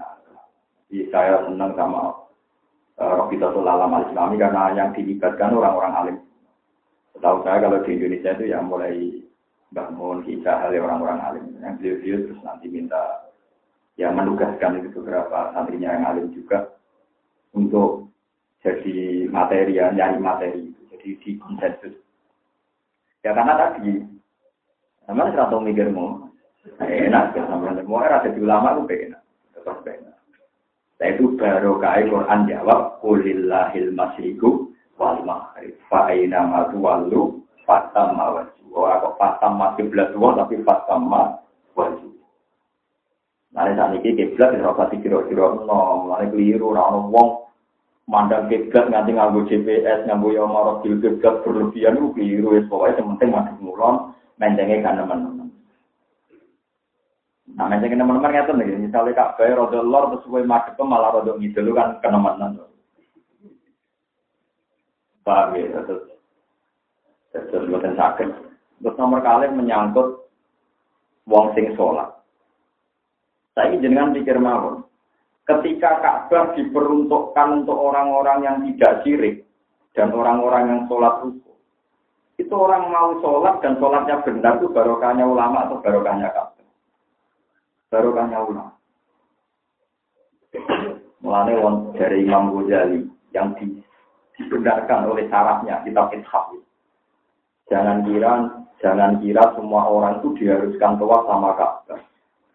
Jadi saya senang sama Eh, Robidatul Alam al-Islami karena yang dilibatkan orang-orang alim. Setahu saya kalau di Indonesia itu ya mulai bangun kisah hal orang-orang alim. Yang beliau-beliau terus nanti minta ya menugaskan itu beberapa santrinya yang alim juga untuk jadi materi ya, nyari materi itu. Jadi di konsensus. Ya karena tadi, sama serata mikirmu, enak, sama semua ada di ulama itu enak, tetap enak. Nah itu baru kaya Quran jawab, Kulillahil masyiku wal maghrib. Fa'aina matu walu fatam mawaju. Oh, aku fatam masih belas dua, tapi fatam mawaju. Nah, saat ini kiblat ya rapati kira-kira no, mulai keliru, orang wong mandang kiblat nganti nganggo GPS, nganggo yang marah kiblat berlebihan itu keliru, ya pokoknya yang penting masih mulon, mencengnya kan teman-teman. Nah, macam teman-teman ngerti nih, misalnya kak Bay rodo lor terus gue madep malah rodo ngidul kan kenemenan. Paham ya, terus terus buatan sakit. Terus nomor kali menyangkut wong sing sholat. Saya jenengan pikir mawon. Ketika Ka'bah diperuntukkan untuk orang-orang yang tidak sirik dan orang-orang yang sholat ruku, itu orang mau sholat dan sholatnya benar itu barokahnya ulama atau barokahnya Ka'bah barokahnya ulama. Mulane won dari Imam Ghazali yang di, dibenarkan oleh sarafnya kitab Ithaf. Jangan kira jangan kira semua orang itu diharuskan tawaf sama Ka'bah.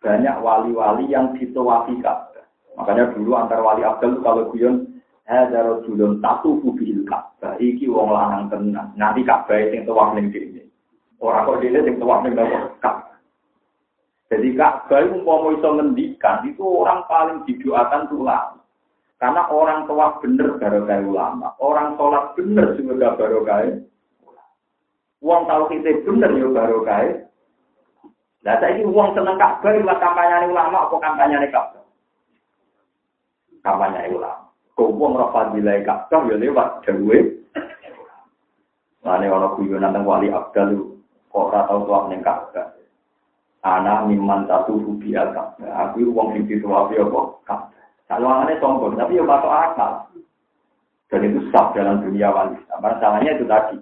Banyak wali-wali yang ditawafi Ka'bah. Makanya dulu antar wali Abdul kalau guyon ada rojulun tatu bil Ka'bah. Iki wong lanang tenang. Nanti Ka'bah sing tawaf ning dene. Orang kok dene sing tawaf ning Ka'bah. Jadi Ka'bah itu mau iso ngendikan itu orang paling didoakan itu ulama. Karena orang tua bener barokah ulama, orang sholat bener juga barokah. Uang tahu kita bener yo barokah. Nah saya ini uang seneng Ka'bah lewat kampanye ulama apa kampanye Ka'bah? Kampanye ulama. Kau uang rapat nilai Ka'bah ya lewat dawe. Nah ini orang guyonan tentang wali Abdul kok tua neng Ka'bah. Anak miman satu rubi al Aku uang sing dituapi apa? Kalau anaknya sombong, tapi ya masuk akal. Dan itu sah dalam dunia wali. Masalahnya itu tadi.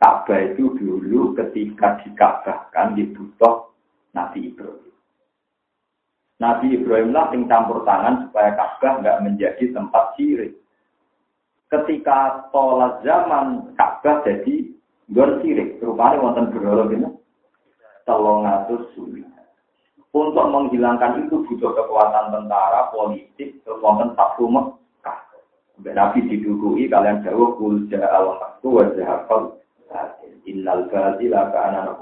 Ka'bah itu dulu ketika dikabahkan dibutuh Nabi Ibrahim. Nabi Ibrahim lah yang campur tangan supaya Ka'bah nggak menjadi tempat sirik. Ketika tolak zaman Ka'bah jadi gor sirik, rupanya wonten berhala ini telung atus. Untuk menghilangkan itu butuh kekuatan tentara, politik, kekuatan takfu Mekah. Nabi didukui kalian jauh kul al haqqu wa zahaqal innal batila kana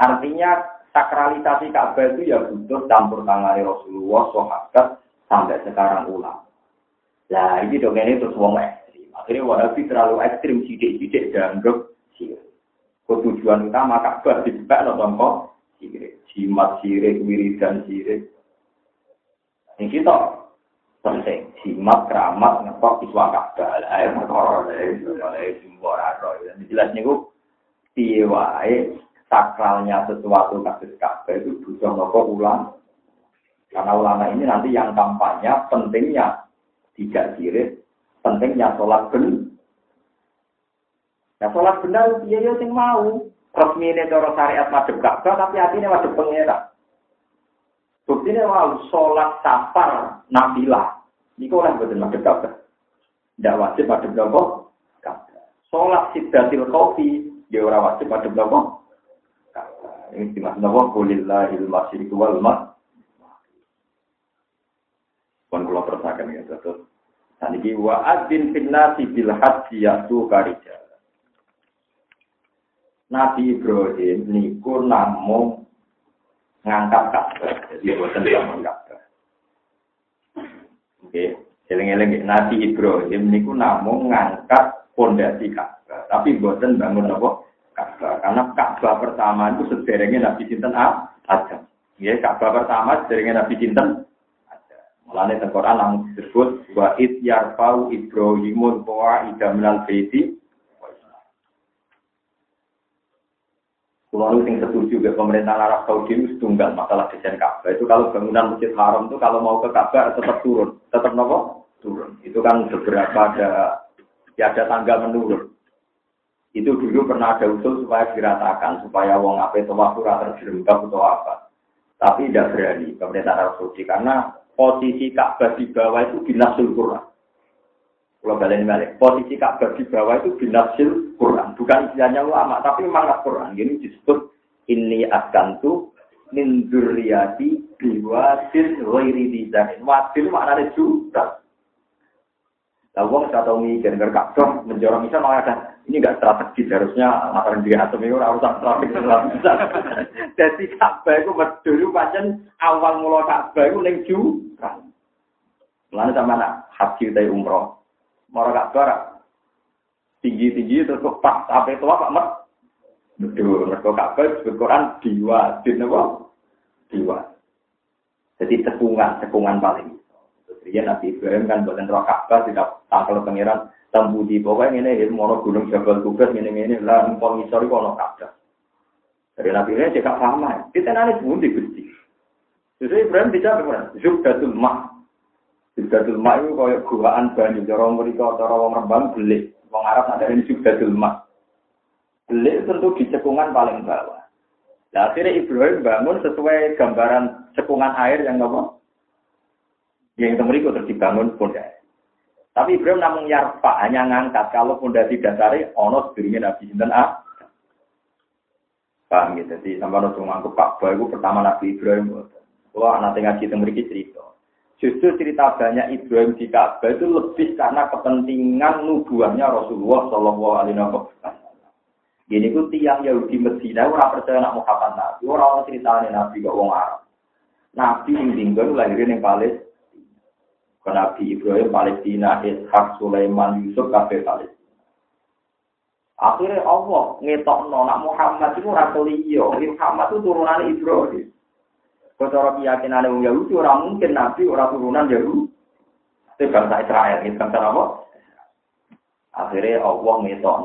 Artinya sakralisasi Ka'bah itu ya butuh campur tangan Rasulullah, sahabat sampai sekarang ulang. Nah, ini dong ini terus wong ekstrim. Akhirnya Wahabi terlalu ekstrim, sidik-sidik dianggap sirik. Tujuan utama Ka'bah dibuka nonton kok sirik. Jimat sirik, wiridan sirik. Ini kita penting. Jimat, keramat, ngepok, iswa Ka'bah. Ayo, motor, ayo, simbol, ayo. Jelas nih, piye sakralnya sesuatu kasus Ka'bah itu butuh nopo ulang. Karena ulama ini nanti yang kampanye pentingnya tidak sirik, pentingnya sholat benar. Ya sholat benar, dia ya yang mau. Resmi ini cara syariat madhep Ka'bah, tapi hatinya madhep pengira. Buktinya mau sholat safar nabilah. Ini kok orang betul madhep Ka'bah. Tidak wajib madhep Ka'bah. Sholat sidatil kopi, ya orang wajib madhep Ka'bah. Ini dimaksud apa? Kulillahil masyriku wal ma. Pun kula persakan ya terus. Saniki wa adzin fil nasi bil haji yatu karija. Nabi Ibrahim niku namung ngangkat Ka'bah. Jadi boten zaman Ka'bah. Oke, eling-eling Nabi Ibrahim niku namung ngangkat pondasi Ka'bah, tapi boten bangun apa? Ka'bah. Karena Ka'bah pertama itu sederengnya Nabi Sinten Adam. Ya, Ka'bah pertama sederengnya Nabi Sinten. Mulanya di Quran disebut wa id yarfau Ibrahimun wa idaminal baiti Kalau yang setuju ke pemerintah Arab Saudi itu tunggal masalah desain Ka'bah. Itu kalau bangunan Masjid Haram itu kalau mau ke Ka'bah tetap turun. Tetap nopo? Turun. Itu kan beberapa ada ya ada tangga menurun. Itu dulu pernah ada usul supaya diratakan, supaya wong apa itu waktu terjerembab atau apa. Tapi tidak berani pemerintah Arab Saudi karena posisi Ka'bah di bawah itu binasul Quran. Kalau kalian balik, posisi Ka'bah di bawah itu binasil Quran, bukan istilahnya ulama, tapi mangat Quran. Ini disebut ini askantu min dzurriyyati biwadin ghairi dizanin. Wadin maknanya juga. Lah wong saya tahu mikir nggak Ka'bah menjorong bisa malah ada ini nggak strategis harusnya materi diri atau itu harus strategis bisa. Jadi *laughs* Ka'bah itu dulu pancen awal mula Ka'bah itu neng jurang. Lalu sama nak haji dari umroh, mau Ka'bah tinggi tinggi terus kok pas sampai tua pak mat. Betul, mereka Ka'bah disebut Quran diwa, apa? Diwa. Jadi cekungan, cekungan paling. Iya Nabi Ibrahim kan buatan roh Ka'bah tidak tangkal pangeran di pokoknya ini ilmu mono gunung Jabal Kubas ini ini lah empong isori kono Ka'bah. Dari Nabi Ibrahim cekak sama. Kita nanti pun gusti. Jadi Ibrahim tidak benar. Zubdatul Ma. Zubdatul Ma itu kayak guaan banyu. Cara mereka, cara orang Rembang beli. Orang Arab ada ini Zubdatul Ma. Beli tentu di cekungan paling bawah. Nah, akhirnya Ibrahim bangun sesuai gambaran cekungan air yang apa? Yang temeriku terus dibangun pondasi. Tapi Ibrahim namun yarfa hanya ngangkat kalau pondasi dasari ono dirinya Nabi Sinten A. Paham gitu. Jadi sampai nusung ngangkup Ka'bah itu pertama Nabi Ibrahim. Kalau anak ngaji temeriku cerita. Justru cerita banyak Ibrahim di Ka'bah itu lebih karena kepentingan nubuahnya Rasulullah Shallallahu Alaihi Wasallam. Gini ku tiang Yahudi Medina orang percaya nak Muhammad Nabi, orang ceritanya Nabi gak wong Arab. Nabi yang tinggal lahirin yang Palestina. Nabi Ibrahim Palestina, Ishak, Sulaiman, Yusuf, kafe Palestina. Akhirnya Allah ngetok nak Muhammad itu rasul iyo. Muhammad itu turunan Ibrahim. Kalau keyakinan orang Yahudi, orang mungkin Nabi orang turunan Yahudi. Itu bangsa Israel, itu bangsa apa? Akhirnya Allah ngetok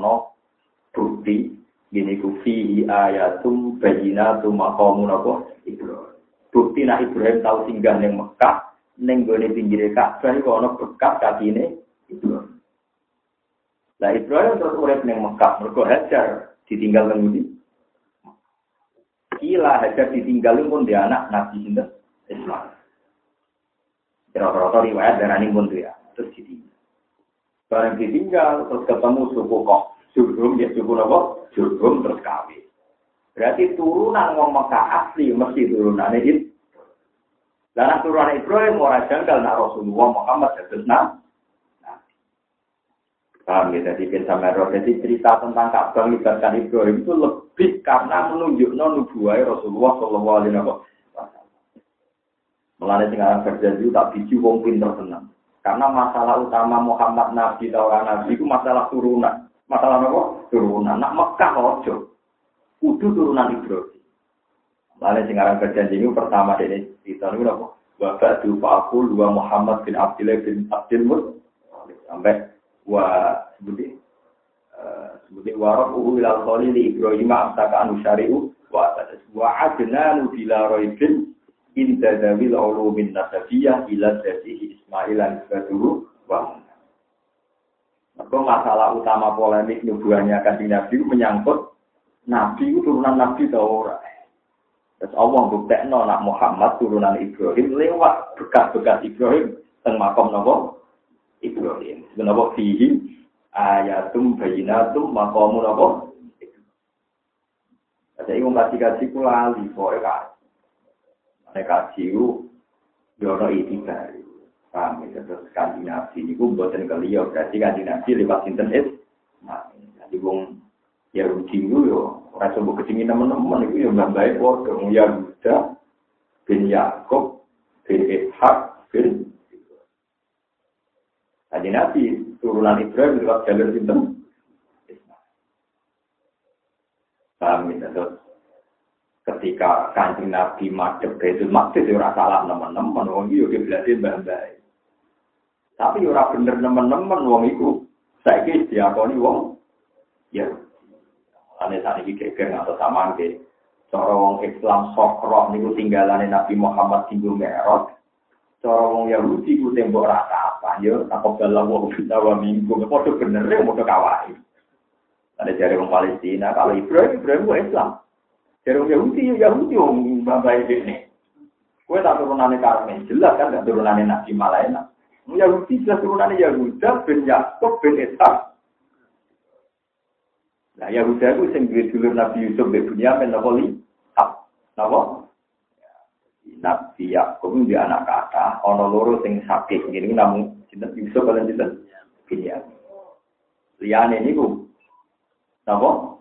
bukti gini ku fihi ayatum bayinatum maqamun apa Ibrahim. Bukti nak Ibrahim tahu singgah ning Mekah Neng gone pinggir Ka'bah iku ana bekas kakine Ibrahim. Lah Ibrahim terus urip ning Mekah, mergo Hajar ditinggal nang Kila Hajar ditinggal pun dia anak Nabi sinten Ismail. Kira-kira riwayat darani pun ya, terus ditinggal. Barang ditinggal terus ketemu suku kok, Jurhum ya suku apa? Jurhum terus kawin. Berarti turunan wong Mekah asli mesti turunannya itu lah turunan Ibrahim ora janggal nak Rasulullah Muhammad dados nabi. Paham ya, jadi bin Samero. Jadi cerita tentang Ka'bah melibatkan Ibrahim itu lebih karena menunjukkan nubuah Rasulullah Shallallahu Alaihi Wasallam. Sekarang berjanji tak biji wong pinter tenang. Karena masalah utama Muhammad Nabi orang Nabi itu masalah turunan. Masalah apa? Turunan. Nak Mekah ojo. Kudu turunan Ibrahim. Mulanya sekarang berjanji itu pertama ini cerita ini apa? Bapak Dufa dua Muhammad bin Abdullah bin Abdul Mut sampai wa sebuti uh, sebuti warok uhu ilal khalili Ibrahim amsaka anu syari'u wa wa adnanu bila roibin inda dawil ulumin nasabiyah ila dasihi Ismail an dulu wa masalah utama polemik nubuahnya kan Nabi menyangkut Nabi turunan Nabi atau orang. Terus Allah bukti nak Muhammad turunan Ibrahim lewat bekas-bekas Ibrahim teng makom nopo Ibrahim. Kenapa fihi ayatum bayinatum maqamun apa? Ada ibu kasih kasih pula di mereka mereka ciu dono itu dari kami terus kandidasi ini gue buatin ke Leo berarti kandidasi lewat internet. Nah, jadi wong ya rugi yo ora coba kecingin teman-teman itu yang nggak baik waktu yang udah bin Yakob bin Ishak bin Haji Nabi turunan Ibrahim lewat jalur itu. Ya, terus ketika kanjeng Nabi madep Baitul Maqdis ora salah teman-teman wong iki yo berarti mbah-mbah. Tapi ora bener teman-teman wong iku saiki diakoni wong ya. Ane saat ini geger atau sama ke cara wong Islam sokroh niku tinggalane Nabi Muhammad tinggal merot. Cara wong Yahudi ku tembok rata yo apa dalam wong kita wa minggu padha bener ya padha kawai ada jari orang Palestina kalau Ibrahim Ibrahim itu Islam. Jari orang Yahudi ya Yahudi wong bapak ini. Kue tak turunannya Karmen jelas kan gak turunannya Nabi Malaina Yahudi jelas turunannya Yahuda bin Yakub bin Ishak. Nah, Yahuda itu sing dulur Nabi Yusuf bin Bunyamin napa li? Napa? Nabi Yakub di anak kata, ono loro sing sakit, gini namun cinta Yusuf kalian cinta Binyamin. Ini bu, napa?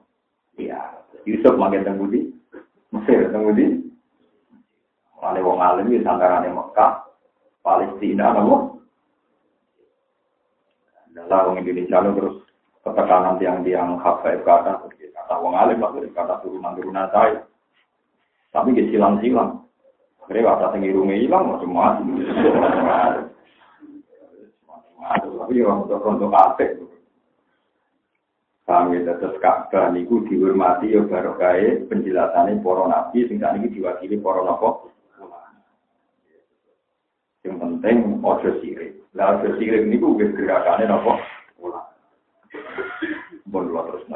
Iya, Yusuf tenggudi, Mesir tenggudi. Mane wong alim di santarane Mekah, Palestina napa? Dalam wong Indonesia lo terus ketekanan tiang-tiang hafaib kata, kata wong alim kata turunan-turunan saya. Tapi dia silang-silang. Akhirnya waktu tinggi rumah hilang, macam-macam. Tapi ya untuk untuk kafe. Kami tetap Ka'bah niku dihormati ya baru kaya penjelasannya para nabi sehingga ini diwakili para nabi. Yang penting ojo sirik. Lah ojo sirik niku wis gerakannya? Ulama. Bon terus nang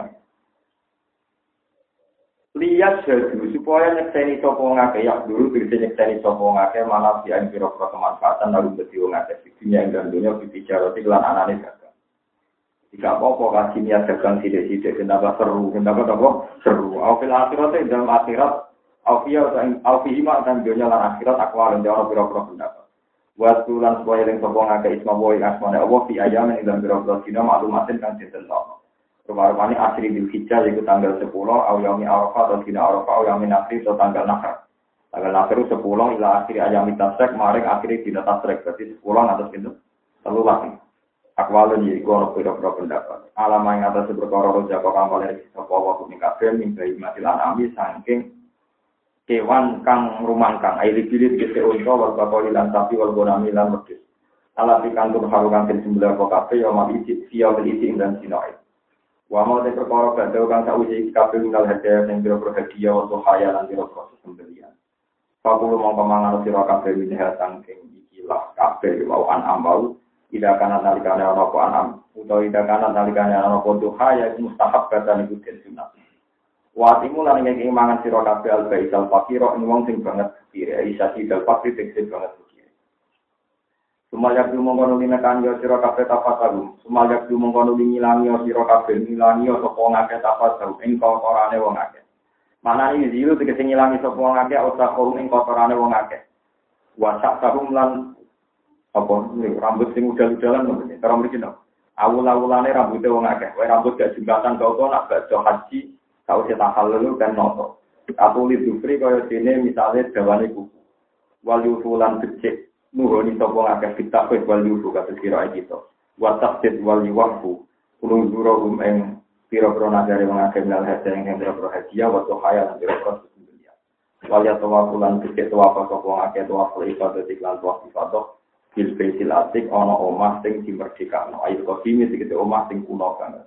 lihat jadu supaya nyekseni sopo ngake ya dulu bisa nyekseni sopo ngake malah si ain piro pro kemanfaatan lalu beti ngake di dunia yang dan dunia bicara di kelan anane dagang. Jika apa kasih niat dagang sidik sidik kenapa seru kenapa apa seru. Awfil akhirat dalam akhirat awfiyah awfihima dan dunia lan akhirat aku alam jawab piro pro pendapat. Buat tulan supaya yang sopo ngake isma boy asmane Allah fi ayam yang dalam piro pro sino maklumatin kan sinten Rupa-rupanya asri bil hijjah yaitu tanggal 10, au yaumi arafah atau dina arafah, au yaumi nakri atau tanggal nakar. Tanggal nakar 10 ila akhiri ayami tasrek, maring akhiri dina tasrek. Berarti 10 atas itu. Lalu lagi. Akwalun yaiku ono pira-pira pendapat. Alama yang atas berkara roja kok kang oleh sapa wa kumi kabeh mati anami saking kewan kang rumangkang aili bilit kese unta wal bakoli lan sapi wal bonami lan wedhus. Ala pikantur harukan ten sembelah kok kabeh ya mal isi siya isi dan sinoi. Wa mau te perkara badhe kang sauji kabeh ngal hadiah sing biro hadiah wa haya lan biro proses pembelian. Pakulu mau kemangan sira kabeh minha sangking ikilah kabeh wau an ambau tidak kana nalikane ana apa anam utawa tidak kana nalikane ana apa duha ya mustahab kata niku den sunat. Wa timu lan ngeki mangan sira kabeh al baisal fakira wong sing banget kira isa sidal fakir sing banget Sumayak du mongkono limekan yo sira kabeh tafasaru. Sumayak du mongkono ngilangi yo sira kabeh ngilangi yo sapa ngake tafasaru ing kotorane wong akeh. Mana ini zilu tegese ngilangi sapa wong akeh utawa korum ing kotorane wong akeh. Wasak tahum lan apa rambut sing udah-udalan ngono. Cara mriki no. Awul-awulane rambutnya wong akeh. Wae rambut gak jembatan kau kau nak baca haji, kau cetak halulu kan noto. Atau lidufri kaya dene misalnya dawane kuku. Wal yufulan becik nuhoni sapa akeh fitakwih wal yufu kata kira kita. Wa taqsid wal yuwafu. Kulung zurohum ing pira-pira nagare wong akeh milal haji ing pira-pira haji wa tuhaya pira-pira dunia. Wal ya tawafulan becik tawafa sapa wong akeh tawaful ibadah iklan tawaf ibadah bil baitil atik ana omah sing dimerdekakno ayo kodime tegese omah sing kuno banget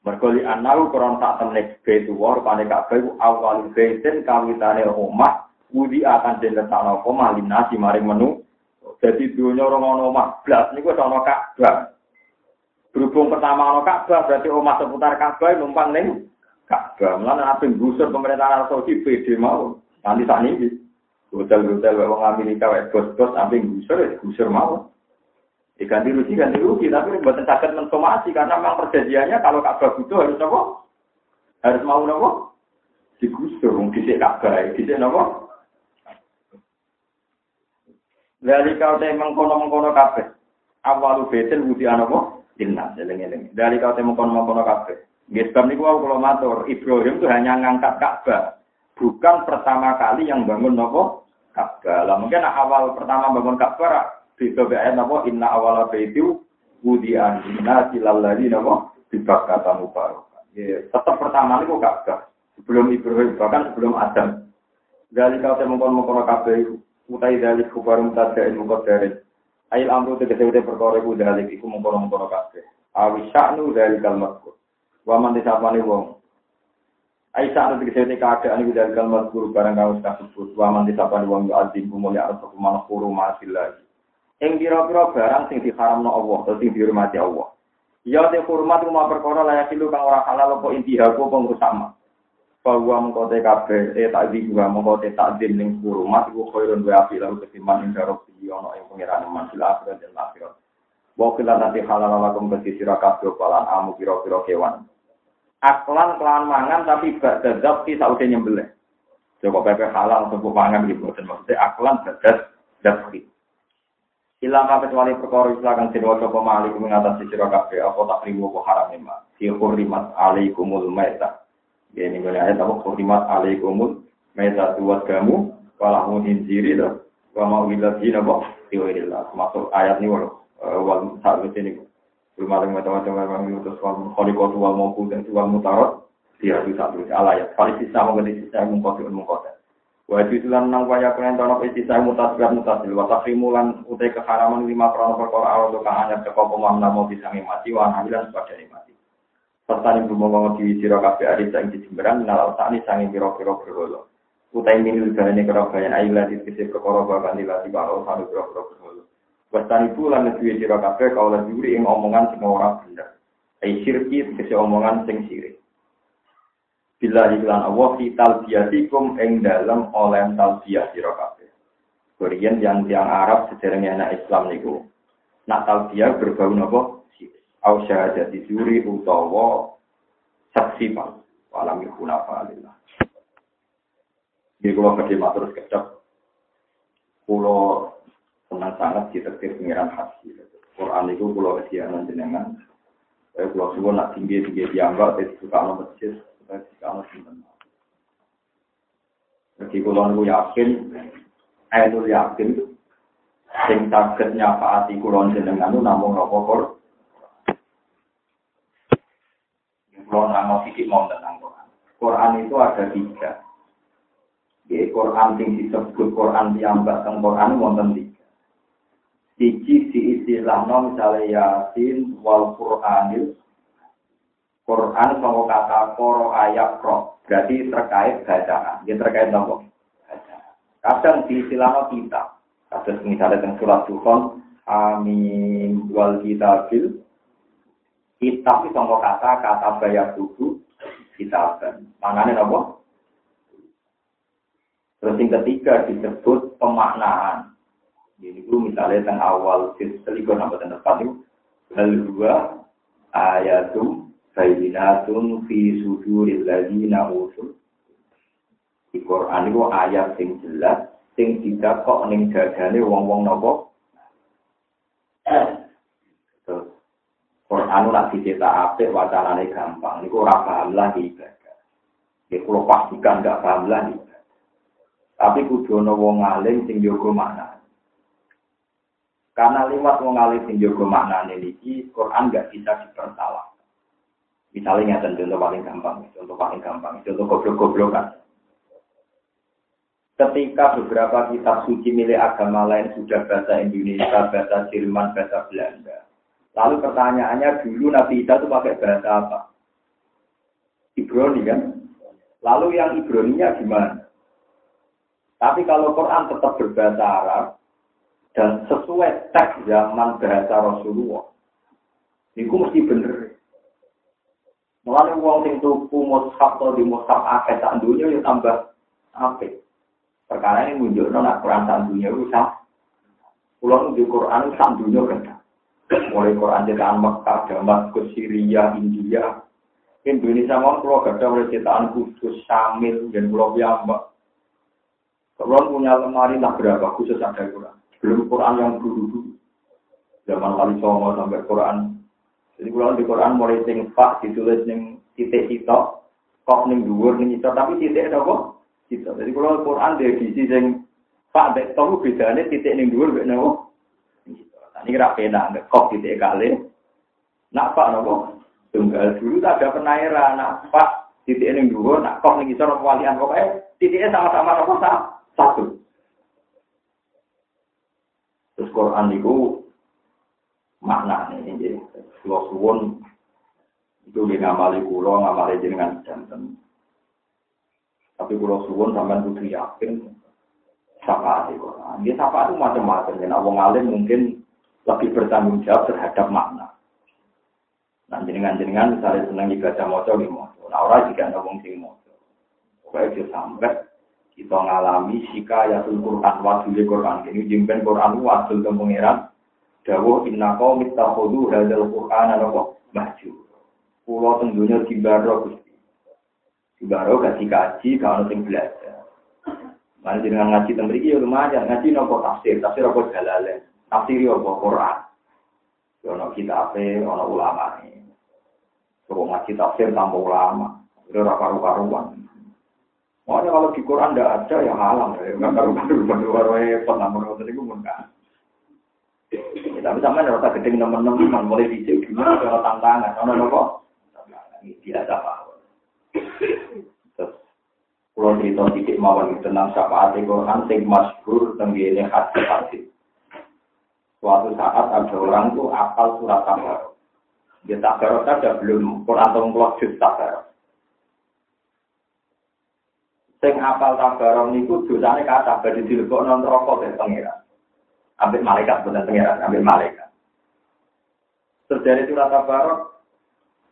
Mergo li anau kron tak temne baitu war pane kabeh awal baitin kawitane omah budi akan diletakno omah linasi maring menu jadi dunia orang ono omah blas niku ana Ka'bah berhubung pertama ono Ka'bah berarti omah seputar Ka'bah numpang ning Ka'bah mulane ape gusur pemerintahan Saudi PD mau nanti saat ini Hotel-hotel wong Amerika wae bos-bos sampai gusur ya gusur mau. Diganti rugi ganti rugi tapi buatan sakit mensomasi karena memang perjanjiannya kalau Ka'bah butuh harus apa? Harus mau apa? Digusur, disik Ka'bah, disik apa? Dari kau teh mengkono-mengkono kabeh. Awalu betel budi apa? Inna, eling-eling. Dari kau teh mengkono-mengkono kabeh. Nggih sebab niku kalau matur, Ibrahim itu hanya ngangkat Ka'bah. Bukan pertama kali yang bangun nopo Ka'bah. Lah mungkin awal pertama bangun Ka'bah itu ayat napa inna awala baitu wudi'an inna silalladi napa kata mubarak. Ya, tetap pertama niku Ka'bah. Sebelum Ibrahim bahkan sebelum Adam. Dari kau temukan mengkono kabeh utai dari kubarum tadain mukodarin. Ail amru tegese utai perkara iku dari iku mengkono mengkono kabeh. Awi sya'nu dari kalmat. Waman disapani wong Aisyah ada tiga keadaan itu dari kalimat guru barang kau kasebut waman disapani wong yu azim kumulya atau kumana kuru masih lagi. Yang kira-kira barang sing diharamno Allah sing dihormati Allah. Ya te hormat rumah perkara layak kang ora halal apa intihaku pengrusak mah. Bahwa mengkote kabeh eh tak di juga mengkote takdim ning hurumat iku khairun wa afi lalu ketiman ing darok di ono ing pangeran mansil akhirat dan akhirat. Wa kila nanti halal lakum bagi sira kabeh palan amu kira-kira kewan aklan kelawan mangan tapi gak dadap ki saude nyembelih. Coba pepe halal untuk mangan gitu, dan maksudnya aklan dadat dabki. Ilang kabeh kecuali perkara istilah kang sira waca pemali mengatasi sira kabeh apa tak rimu apa haram lima. Fi hurrimat alaikumul maita. Ya ini gue ayat apa hurrimat alaikumul maita tuwat kamu walahu injiri. Wa mau ilah jina apa? Tiwirillah. Masuk ayat ini walau wal ini macam-macam memang diutus wal dan mutarot. Dia itu satu alayat. Kali sisa mengerti sisa. Wajib lan nang kalian mutasil. Wasakri mulan utai keharaman lima krono perkara awal tukang anyar teko pemam namo bisa mati wan hamilan sebagai mati. Serta ibu mau di siro kafe adi sang di jemberan nalau sani sangi biro-biro berholo. Utai minul galane kerobayan ayilah di sisi perkara bahkan dilati kalau sanu biro-biro berholo. Wastani bulan lebih sira kabeh kaula juri ing omongan sing ora bener. Ai syirki tegese omongan sing sirik. Bila iklan Allah fi talbiyatikum ing dalam oleh talbiyah sira kabeh. Korean yang tiang Arab sederenge anak Islam niku. Nak talbiyah berbau napa? Au syahadati juri utawa saksi pak. Walam yakuna fa'alillah. Jadi kalau kerja matur kecap, kalau senang sangat ditetir pengiran hati. Quran itu pulau kesianan jenengan. Saya pulau suwon nak tinggi tinggi dianggap, tapi suka alam masjid, suka suka alam simpen. Jadi pulau aku yakin, aku yakin, sing sakit nyafaati kulon jenengan itu namun rokok Pulau nama sedikit mau tentang Quran. Quran itu ada tiga. Di Quran yang disebut Quran yang tentang Quran wonten tiga. Siji diistilahno misalnya Yasin wal Qur'anil Quran sama kata koro ayat pro berarti terkait bacaan. Dia terkait nopo. Kadang diistilahno kita. Kasus misalnya dengan surat Tuhan Amin wal kitabil kitab itu sama kata kata bayar buku kitab. Mananya nopo. Terus yang ketiga disebut pemaknaan. Ini itu misalnya tentang awal selikur nama tanda itu hal dua ayatum bayinatun fi suduril ladina usul. Di Quran itu ayat sing jelas sing tidak kok ning dadane wong-wong nopo. Quran nak dicetak apik wacanane gampang. Niku ora paham lagi ibadah. Ya kula pastikan gak paham lagi. Tapi kudu ana wong alim sing jaga makna. Karena lewat wong alim sing jaga maknane niki Quran gak bisa dipersalah. Misalnya nyata contoh paling gampang, contoh paling gampang, contoh goblok-goblokan. Ketika beberapa kitab suci milik agama lain sudah bahasa Indonesia, bahasa Jerman, bahasa Belanda. Lalu pertanyaannya dulu Nabi Isa itu pakai bahasa apa? Ibrani kan? Lalu yang Ibraninya gimana? Tapi kalau Quran tetap berbahasa Arab dan sesuai teks zaman bahasa Rasulullah, itu mesti bener. Mulai uang sing tuku mushaf atau di mushaf akeh tak dunia ya tambah apik. Perkara ini muncul nak Quran sak sah. Pulau di Quran sak kan. Mulai Quran cetakan Mekah, Damaskus, Syria, India. Indonesia mau pulau gada oleh cetakan khusus Samil dan pulau Biamba. Kalau punya lemari tak berapa khusus ada Quran. Belum Quran yang dulu-dulu. Zaman kali Songo sampai Quran jadi kalau di Quran mulai sing pak ditulis ning titik sitok, kok ning dhuwur ning sitok tapi titik apa? Sitok. Jadi kalau Quran di edisi sing pak tahu bedanya titik ning mek napa? Ini kira pena, kok titik kali. Nak pak napa? Tunggal dulu tak ada penairan, nak pak titik ning dhuwur, nak kok ning sitok walian pokoknya titiknya sama-sama apa satu. Terus Quran itu makna ini kalau itu dia ngamali kulo ngamali jenengan jantan tapi kalau suwon sampai butuh yakin. Sapa itu dia sapa itu macam-macam. Awang alim mungkin lebih bertanggung jawab terhadap makna nah jenengan-jenengan misalnya senang ibadah moco di moco nah orang juga ada wong sing moco pokoknya dia sampai kita ngalami sika ya Quran wadul Quran ini jimpen Quran wadul ke pengiran Dawuh inna hadzal qur'ana lawa mahjur. Kulo teng donya dibaro Gusti. Dibaro gak dikaji kalau sing belajar. Mana jenengan ngaji teng mriki ya lumayan, ngaji nopo tafsir, tafsir apa jalalain. Tafsir apa Quran. Ono kitabe, ono ulama nih. Kalau ngaji tafsir tambah ulama, itu karu-karuan. Makanya kalau di Quran tidak ada ya halang, ya nggak karu-karuan, namun itu pun kan. Ya, tapi sama ada rasa gede teman-teman mulai dicek gimana kalau tantangan, ono nopo, tidak apa. Terus pulau cerita sedikit mawon tentang syafaat Quran sing masyhur tenggine hati hati. Suatu saat ada orang tuh apal surat tabarok. Dia tabarok saja belum Quran atau ngelok juz tabarok. Sing apal tabarok niku dosane kata badhe dilebokno neraka dari pangeran. Ambil malaikat, benar pengiran, ambil malaikat. Terjadi surat barok,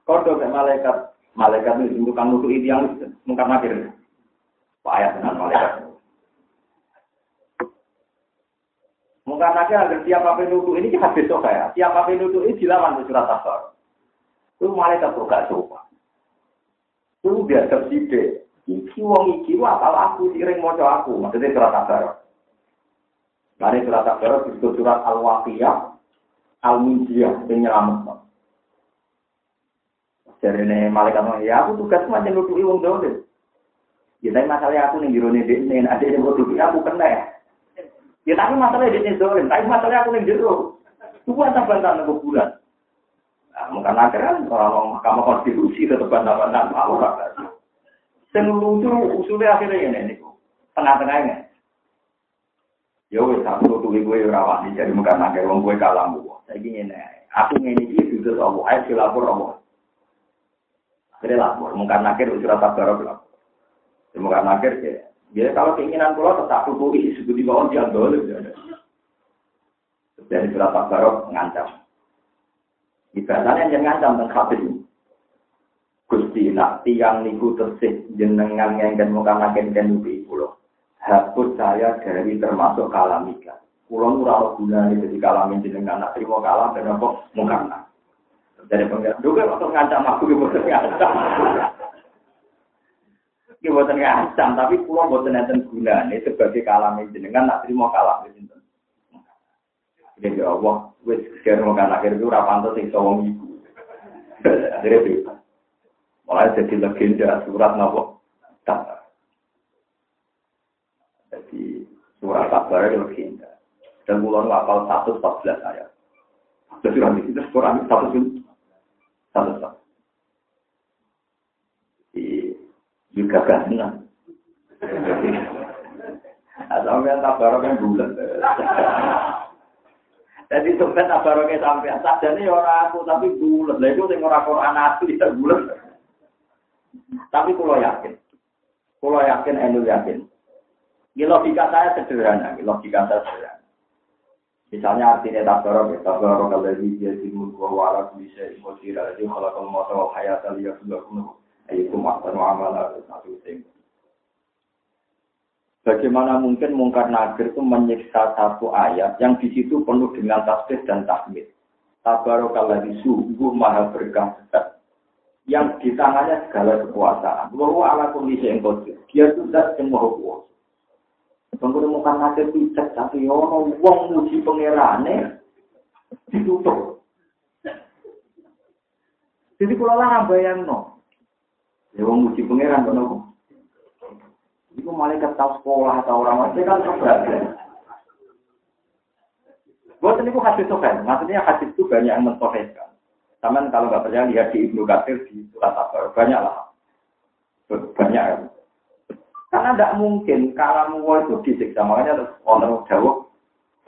kodo ke malaikat, malaikat itu bukan nutu itu yang mungkar nakir. Ayat dengan malaikat. Mungkar nakir agar siapa penutup ini kita besok ya. Siapa penutup ini dilawan di surat barok. Itu malaikat tuh gak coba. Itu biar tersidik. Iki wong iki apal aku sering moco aku. Maksudnya surat barok. Mari surat Al-Baqarah disebut surat Al-Waqiyah, Al-Munjiyah, yang nyelamat. Jadi ini malaikat ya aku tugas macam nutupi wong dolim. Ya tapi masalahnya aku nih jero nih ini ada yang nutupi aku kena ya. Ya tapi masalahnya dia dolim, tapi masalahnya aku nih jero. Tuhan tak bantah nih bulan. Nah, mungkin akhirnya orang mahkamah konstitusi tetap bantah-bantah mau lah. Yang lucu usulnya akhirnya ini, tengah-tengahnya. Ya wis aku tuh gue ora wani jadi nakir wong gue kalah bu. Saiki ngene. Aku ngene iki dudu apa ae dilapor apa. Akhirnya lapor, muka nakir surat tabarok lapor. Muka nakir ya. Ya kalau keinginan pulau tetap tutup isi suku di bawah dia boleh. Dari surat tabarok ngancam. Ibadahnya yang ngancam dan kafir. Gusti nak tiang niku tersih jenengan ngengken muka nakir dan nubi pulau hapus saya dari termasuk kalamika. Kulon ora guna ini jadi kalamin jenengan anak terima kalam dan apa mungkarna. Dari pengen juga waktu ngancam aku gitu ngancam. Ini buatan ngancam, tapi pulau buatan nenten gunanya sebagai kalam jenengan tak terima kalam ini. Jadi ya Allah, wes sekian mau kan akhir itu rapanto sing sawong ibu. Akhirnya tuh, Mulai jadi legenda surat nopo. Jadi surat kabar itu legenda. Dan bulan apal 114 ayat. Terus surat itu, terus Quran 114. 114. Juga kan Sampai tabarok yang bulan. Jadi sampai tabaroknya sampai saja nih orang aku tapi bulan. Lah itu yang orang Quran asli tidak bulan. Tapi kalau yakin, kalau yakin, enu yakin. Ini logika saya sederhana, ini logika saya sederhana. Misalnya artinya tabarok, ya, tabarok kalau dia timur gua walau bisa imosira, jadi kalau kamu mau tahu hayat lihat sudah kuno, Bagaimana mungkin mungkar nakir itu menyiksa satu ayat yang di situ penuh dengan tasbih dan tahmid. Tabarakalladzi sungguh maha berkah yang di tangannya segala kekuasaan. Bahwa ala kondisi yang. Dia sudah yang maha kuasa. Mungkar nakir itu cek tapi orang wong muji pangerane ditutup. Jadi kalau lah bayang no, ya wong muji pangeran kenapa? Itu malaikat tahu sekolah atau orang lain kan sebenarnya. Buat ini hadis sofen, maksudnya hadis itu banyak yang mentoheskan. Taman kalau nggak percaya lihat di Ibnu Katsir di surat Tabar, banyak lah. Banyak ya. Karena tidak mungkin kalau mau itu disiksa, makanya orang jawab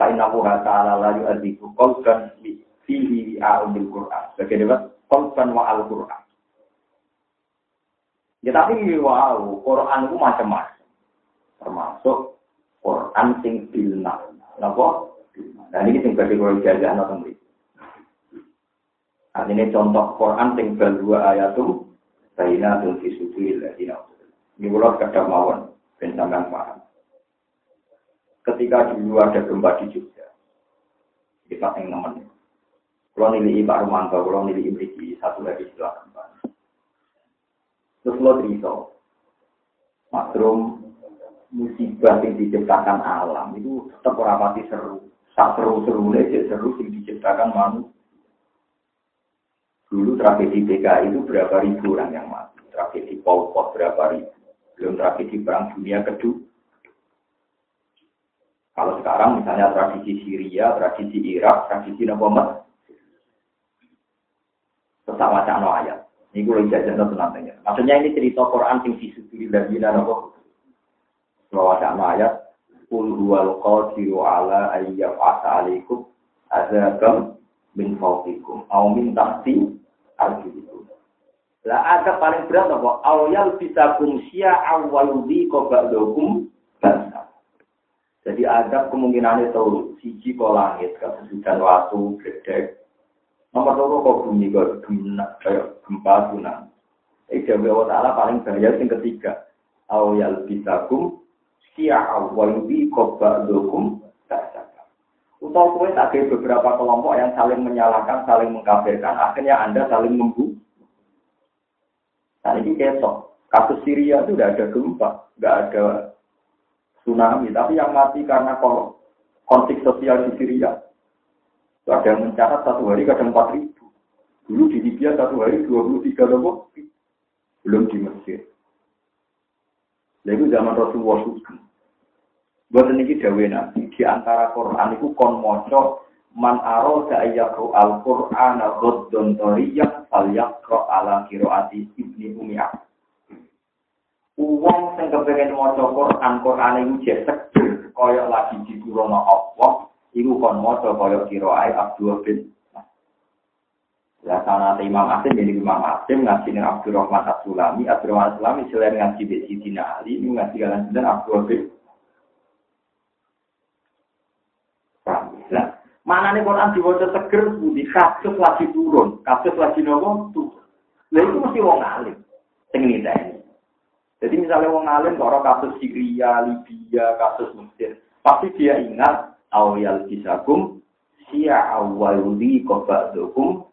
Fa'inna wuha ta'ala la yu'adziku qalban fihi a'udil Qur'an. Bagaimana? Wa al-Qur'an. Ya tapi wow, Quran itu macam-macam termasuk Quran sing bilna. Napa? Dan ini sing bagi kalau jajah atau mriki. Artinya contoh Quran sing berdua ayatum Baina tuh fi suduril ladina Ini kalau kadang mawon ben sampean paham. Ketika dulu ada gempa di Jogja, kita yang nemen. Kalau nilai Pak Romanto, kalau nilai Imriki, satu lagi gempa. Terus lo cerita, Mas Rum musibah yang diciptakan alam itu tetap rapati seru. Tak seru-seru aja seru yang diciptakan manusia. Dulu tragedi PKI itu berapa ribu orang yang mati. Tragedi Pol berapa ribu. Belum tragedi Perang Dunia Kedua. Kalau sekarang misalnya tradisi Syria, tradisi Irak, tradisi Nabamat. Tetap wacana ayat. Ini gue lagi jajan nantinya. Maksudnya ini cerita Quran yang disuduri dari Nabamat. Bahwa ada ayat Kul huwal qadiru ala ayyaf asa alaikum azabam min fawqikum au min tahti arjulikum. Lah ada paling berat apa? Awyal bisa kumsia awaludi kobakdokum basa. Jadi ada kemungkinan itu siji kok langit, kesusudan waktu, gede. Nomor loro kok bumi kok kayak gempa tsunami. Eh, Allah Ta'ala paling bahaya yang ketiga. Awyal bisa kum syi'a wa yubi qabba dukum Utau kue tak ada beberapa kelompok yang saling menyalahkan, saling mengkafirkan, akhirnya Anda saling membunuh. Nah ini kesok. Kasus Syria itu tidak ada gempa, tidak ada tsunami, tapi yang mati karena konflik sosial di Syria. Yang mencatat satu hari kadang empat ribu. Dulu di Libya satu hari dua puluh tiga ribu, belum di Mesir. Lalu zaman Rasulullah SAW. Buat ini dawe nabi di antara Quran itu kon moco man aro ayakru al Quran ghaddun toriyah fal yakro ala kiroati ibni umiyah. Uang sing kepengen maca Quran Quran itu seger kaya lagi diturunno Allah iku kon maca kaya kiroai Abdul bin Ya sana Imam Asim jadi Imam Asim ngaji dengan Abdurrahman As-Sulami, Abdurrahman As-Sulami selain ngaji di Sidina Ali, ini ngaji kalian dan Abdul bin Mana nih Quran diwajah seger, budi kasus lagi turun, kasus lagi nopo? Turun. Nah itu mesti wong alim, sing ini. Jadi misalnya wong alim kalau kasus Syria, Libya, kasus Mesir, pasti dia ingat awal kisahum, sia awaludi kobadukum,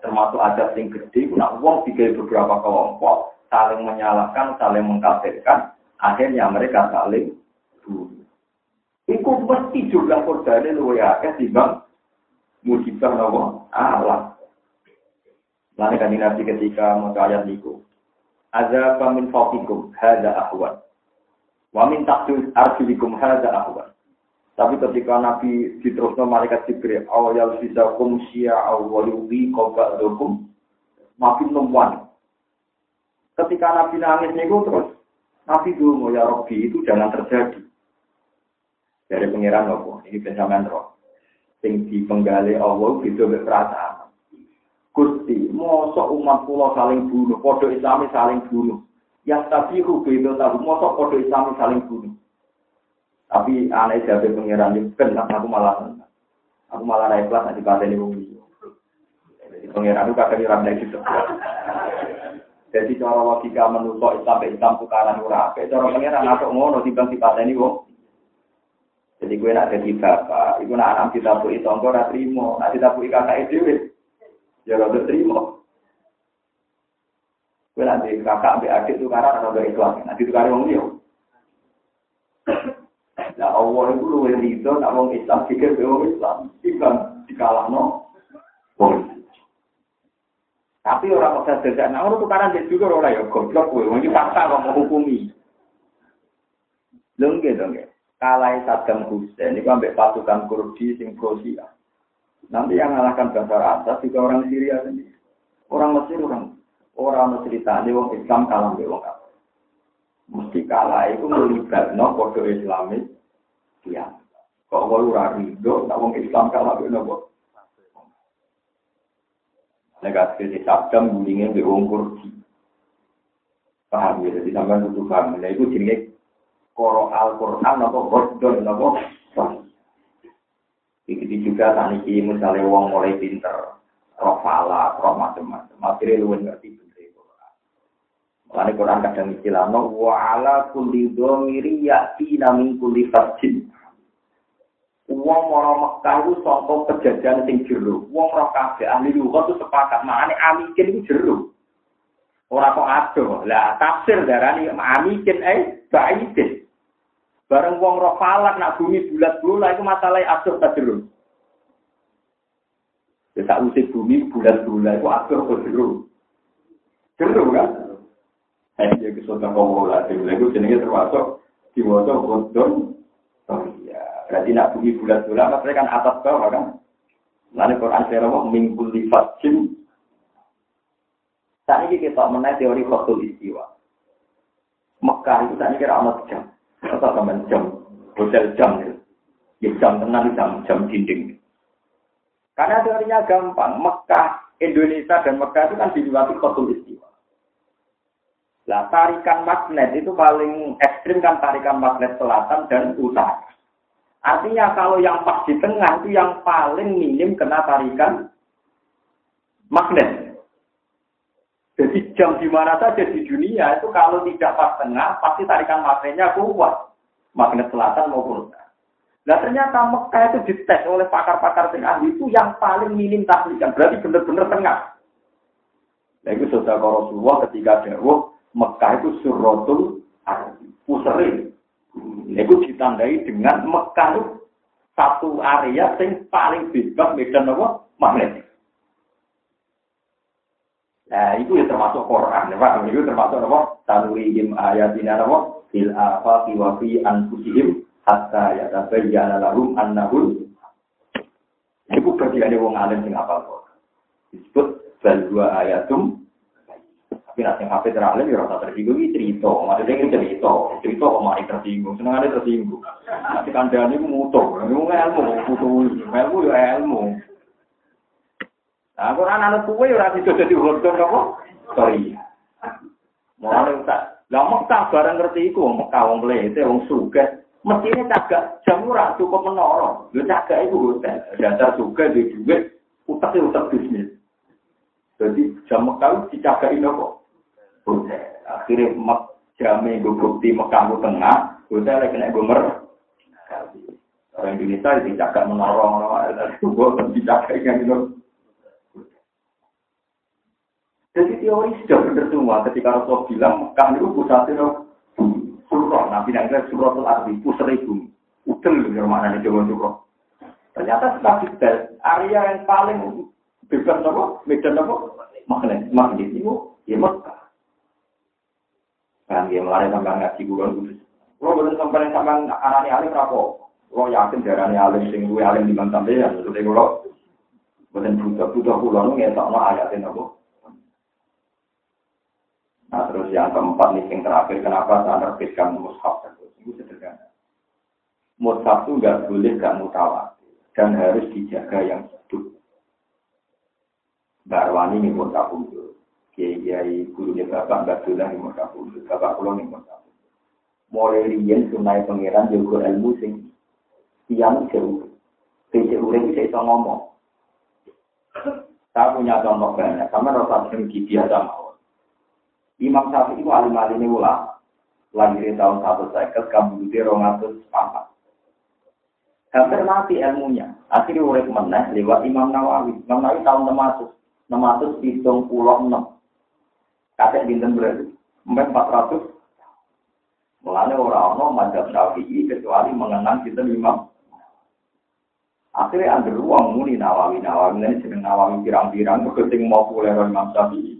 termasuk ada yang gede, nah wong tiga beberapa kelompok saling menyalahkan, saling mengkafirkan, akhirnya mereka saling bunuh. Iku mesti jumlah korbannya luwe akeh bang musibah nopo alam. Lalu kan Nabi ketika mau ayat niku. Azza min fawqikum hadza ahwan. Wa min arjulikum hadza ahwan. Tapi ketika Nabi diteruskan malaikat Jibril, awal bisa kum syi'a awwalubi qaba'dukum makin nemuan. Ketika Nabi nangis niku terus Nabi dulu ya Robbi itu jangan terjadi. Dari pengiran nopo, ini pencaman roh. Sing di penggali Allah itu perasaan. Gusti, mosok umat pulau saling bunuh, podo Islami saling bunuh. Yang tadi rugi itu tahu, mosok podo Islami saling bunuh. Tapi aneh jadi pengiran itu kan aku malah aku malah naik kelas nanti pada ini Jadi pengiran itu kadang orang naik gitu. Jadi cara logika menusuk Islam Islam tukaran ura. Cara pengiran atau ngono di pada ini wong. Jadi gue nak jadi bapak, itu nak anak kita bui tonggo, nak terima, nak kita bui kakak itu, ya rada terima. Kowe nanti kakak ambil adik itu karena gak Islam, nanti itu karena wong dia. Nah Allah itu nak wong Islam pikir ke wong Islam, timbang dikalahno wong Tapi orang bisa jajak, nah orang tukaran dia juga orang ya goblok kowe, wong paksa kok mau hukumi. Nggih dong Kalai Saddam Hussein itu ambek pasukan Kurdi sing pro Nanti yang mengalahkan Bashar Assad juga orang Syria sendiri. Orang Mesir orang orang cerita ini wong Islam kalah be wong. Mesti kalah itu melibatno kode Islamis ya. Kok wae ora rido nak wong Islam kalah be nopo? Negatif di Saddam bulingnya be wong Kurdi. Paham ya, jadi sampai butuh paham. Nah itu jenenge koro Al-Quran nopo Gordon nopo Begitu juga tadi misalnya wong mulai pinter, roh fala, roh macam-macam. Akhirnya lu ngerti bener Quran. Quran kadang istilah no wa ala kulli dhamiri ya'ti min kulli fasjin. Wong ora Mekah itu sangka kejadian sing jero. Wong ora kabeh ahli lughat itu sepakat makane amikin itu jero. Ora kok ado. Lah tafsir darani amikin eh baidin. Bareng wong roh falak nak bumi bulat bola itu masalah atur tajrun. Ya tak usik bumi bulat bola itu atur tajrun. Jeru kan? Eh dia kesulitan komola, itu jenenge termasuk diwaca. Oh iya, berarti nak bumi bulat bola, maksudnya kan atas bawah kan? Lalu Quran saya mau minggu lifat jim. Saat ini kita menaik teori khotul istiwa. Mekah itu saat ini kira amat jam. Apa teman jam, hotel jam. Ya jam tenang jam, jam dinding. Karena teorinya gampang, Mekah, Indonesia dan Mekah itu kan dilewati kotul istiwa. Nah, tarikan magnet itu paling ekstrim kan tarikan magnet selatan dan utara. Artinya kalau yang pas di tengah itu yang paling minim kena tarikan magnet. Jadi jam di mana saja di dunia itu kalau tidak pas tengah, pasti tarikan magnetnya kuat. Magnet selatan maupun utara. Nah ternyata Mekah itu dites oleh pakar-pakar tengah itu yang paling minim tahlikan. Berarti benar-benar tengah. Nah itu saudara Rasulullah ketika dawuh Mekah itu suratul puseri. Itu ditandai dengan Mekah satu area yang paling bebas medan apa? Magnetik. Nah, itu ya termasuk Quran, ya Pak. Itu termasuk apa? Tanurihim ayatina apa? Fil afaqi wa fi anfusihim hatta yatabayyana lahum annahul Itu bagiannya wong alim sing apa kok. Disebut bal dua ayatum tapi nanti HP teralim ya rasa tersinggung ini cerita, maksudnya ini cerita, cerita kok mari tersinggung, seneng ada tersinggung. Nanti kandang ini mutu, ini ilmu, mutu, ilmu ya ilmu. Nah, Quran anak kue ora bisa jadi hodon apa? Sorry. Mulane tak. Lah Mekah bareng ngerti iku wong Mekah wong mlete wong sugih. Mestine cagak jam ora cukup menara. Lho cagak iku hotel. Dasar sugih di duit utak utak bisnis. Jadi jam Mekah dicagaki nopo? Hotel. Akhirnya jame gue bukti Mekah lu tengah, hotel kena gomer. Orang Indonesia dicagak menara, gue *laughs* dicagak yang itu. Jadi teori sudah benar semua ketika Rasulullah bilang Mekah itu pusatnya surah. Nabi yang surah itu arti pusat ibu. Udel yang mana nih surah. Ternyata setelah detail area yang paling bebas apa? Medan apa? Makanya magnet itu ya Mekah. Kan dia melalui sampai ngaji bulan kudus. Kalau benar sampai sampai anaknya alim rapo, lo yakin darahnya alim sing gue alim di sampai ya, sudah kalau benar buta buta pulau nggak tahu ayatnya apa. Nah terus yang keempat nih yang terakhir kenapa saya terbitkan mushaf itu sederhana. Mushaf itu nggak boleh nggak mutawatir dan harus dijaga yang hidup. Barwani ini mushaf itu. Kiai gurunya bapak boleh nih mushaf itu. Bapak pulau nih mushaf Mulai riyen sunai pangeran juga ilmu sing tiang jauh. Tidak ureng bisa ngomong. Saya punya contoh banyak. Sama rasa sering biasa mau. Imam Syafi'i itu alim alim ulama. Lahir tahun satu seket, di rongatus empat. Hampir mati ilmunya. Akhirnya urip meneh lewat Imam Nawawi. Imam Nawawi tahun 600. 600 hitung pulau 6. Kakek dinten berarti. Empat ratus. Mulanya orang-orang mazhab Syafi'i kecuali mengenang kita Imam. Akhirnya ada ruang muni Nawawi. Nawawi ini jeneng Nawawi pirang-pirang. Keting mau pulang Imam Syafi'i.